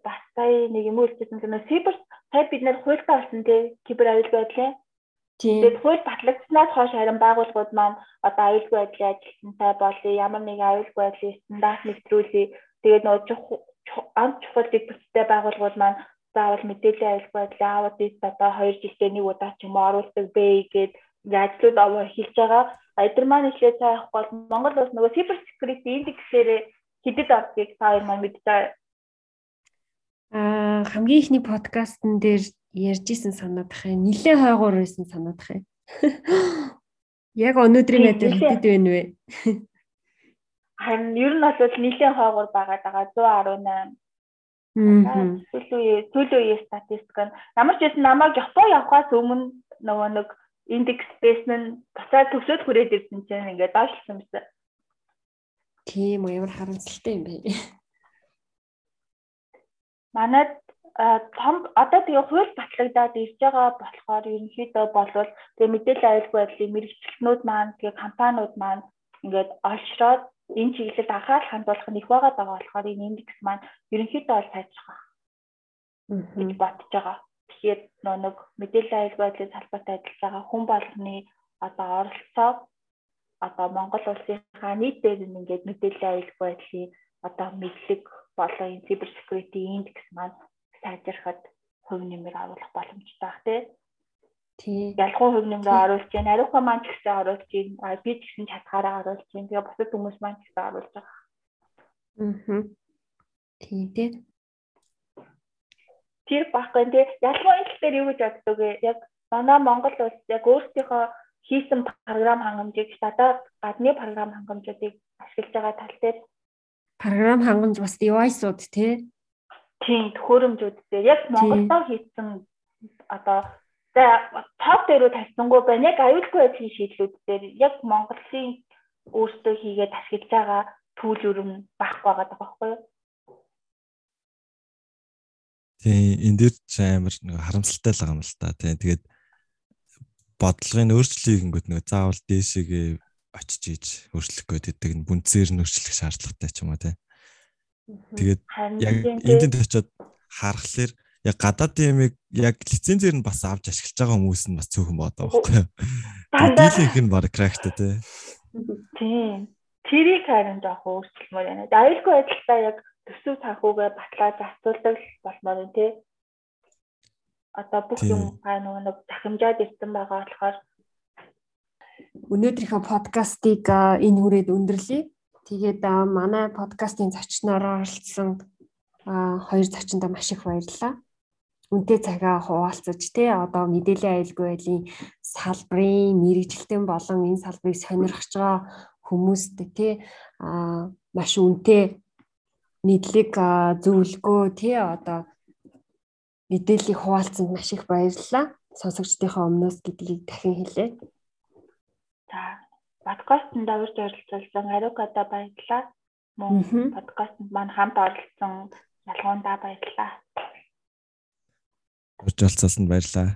Speaker 3: бас сая нэг юм үлдсэн юм сибер сая бид нэр хуультай болсон тий кибер аюулгүй байдлаа. Тэгээд хууль батлагдсанаас хойш харин байгууллагууд маань одоо аюулгүй байдлын ажилтнтай болъё ямар нэгэн аюулгүй байдлын стандарт нэвтрүүлээ. Тэгээд нөгөө амт чухал дэг төстэй байгууллагууд маань заавал мэдээллийн аюулгүй байдлын аудит одоо 2 жилдээ нэг удаа ч юм уу оруулдаг бэ гэгээд ажлууд аваа хэлж байгаа. Эдгээр маань ишлээ цаа явахгүй бол Монгол улс нөгөө cyber security индексээр хэдэд та хоёр маань мэдж байгаа.
Speaker 1: Аа хамгийн ихний подкастн дээр ярьжсэн санаадах юм. Нилээ хойгоор байсан санаадах юм. *gasps* Яг өнөөдрийн мэдээ хэдэд байна вэ? *laughs*
Speaker 3: Харин ер нь бол нилээ хойгоор байгаа даа 118 Мм. Сүүлийн сүүлийн үеийн статистик нь ямар ч байсан намайг Япон явхаас өмнө нөгөө нэг индекс бэс нь буцаад төгсөөд хүрээд ирсэн чинь ингээд доошлсон байсан.
Speaker 1: Тийм үү ямар харамсалтай юм бэ? *laughs*
Speaker 3: Манайд том одоо тэгээ хууль батлагдаад ирж байгаа болохоор ерөнхийдөө болвол тэгээ мэдээлэл аюулгүй байдлын мэрэгчлэнүүд маань тэгээ компаниуд маань ингээд олшроод энэ чиглэлд анхаарал хандуулах нь их байгаа байгаа болохоор энэ индекс маань ерөнхийдөө бол сайжрах гэж бодож байгаа. Тэгэхээр нэг мэдээлэл аюулгүй байдлын салбарт ажиллаж байгаа хүн болгоны одоо оролцоо одоо Монгол улсынхаа нийт дээр нь ингээд мэдээлэл аюулгүй байдлын одоо мэдлэг болон энэ cyber security индекс маань сайжрахад хувь нэмэр оруулах боломжтой баг тийм. Тийм. Ялгуу хувь нэмрээ оруулж чинь, ариухан маань ч гэсэн оруулж чинь, би ч гэсэн чадхаараа оруулж чинь. Тэгээ бусад хүмүүс маань ч гэсэн оруулж байгаа.
Speaker 1: Аа. Тийм тийм.
Speaker 3: Тэр баггүй тий. Ялгуу энэ дээр юу гэж боддог вэ? Яг манай Монгол улс яг өөрсдийнхөө хийсэн програм хангамжийг гадаад гадны програм хангамжуудыг ашиглаж байгаа тал дээр
Speaker 1: програм хангамж бас device-ууд тий.
Speaker 3: Тийм, төхөөрөмжүүд дээр яг Монголдоо хийсэн одоо топ дээрөө тавьсангүй байна. Яг аюулгүй байдлын шийдлүүд дээр яг Монголын өөрсдөө хийгээд ашиглаж байгаа түүл өрөм багхгүй байгаа байхгүй юу?
Speaker 2: Тийм, энэ дээр ч амар нэг харамсалтай л байгаа юм л та. Тийм, тэгээд бодлогын өөрчлөлийг ингэдэг нэг заавал дээшээгээ очиж ийж өөрчлөх гэдэг нь бүнцээр нь өөрчлөх шаардлагатай ч юм уу тийм. Тэгээд яг энд очиод харахаар яг гадаадын ямиг яг лицензээр нь бас авч ашиглаж байгаа хүмүүс нь бас цөөхөн бодоо байхгүй юу. Дийлэнх нь баг кракт тий.
Speaker 3: Тийм. Тэрийг харин жоох өөрчлөлмөр байна. Аюулгүй байдлаа яг төсөв санхүүгээ батлаад застуулдаг болмоор юм тий. Одоо бүх юм нөгөө нэг захимжаад ирсэн байгаа болохоор
Speaker 1: өнөөдрийнхөө подкастыг энэ хүрээд өндөрлөе. Тэгээд манай подкастын зочноор оролцсон хоёр зочиндоо маш их баярлалаа үнтэй цагаа хуваалцаж тий одоо мэдээллийн аюулгүй байдлын салбарын мэрэгжилтэн болон энэ салбарыг сонирхож байгаа хүмүүст тий маш үнэтэй мэдлэг зөвлөгөө тий одоо мэдээллийг хуваалцсанд маш их баярлалаа. Сонсогчдийнхаа өмнөөс гэдгийг дахин хэлье.
Speaker 3: За подкастт давж оролцуулсан Аругада баярлалаа. Мөн подкастт маань хамт оролцсон ялгуундаа баярлалаа.
Speaker 2: Урьж олцсонд баярлаа.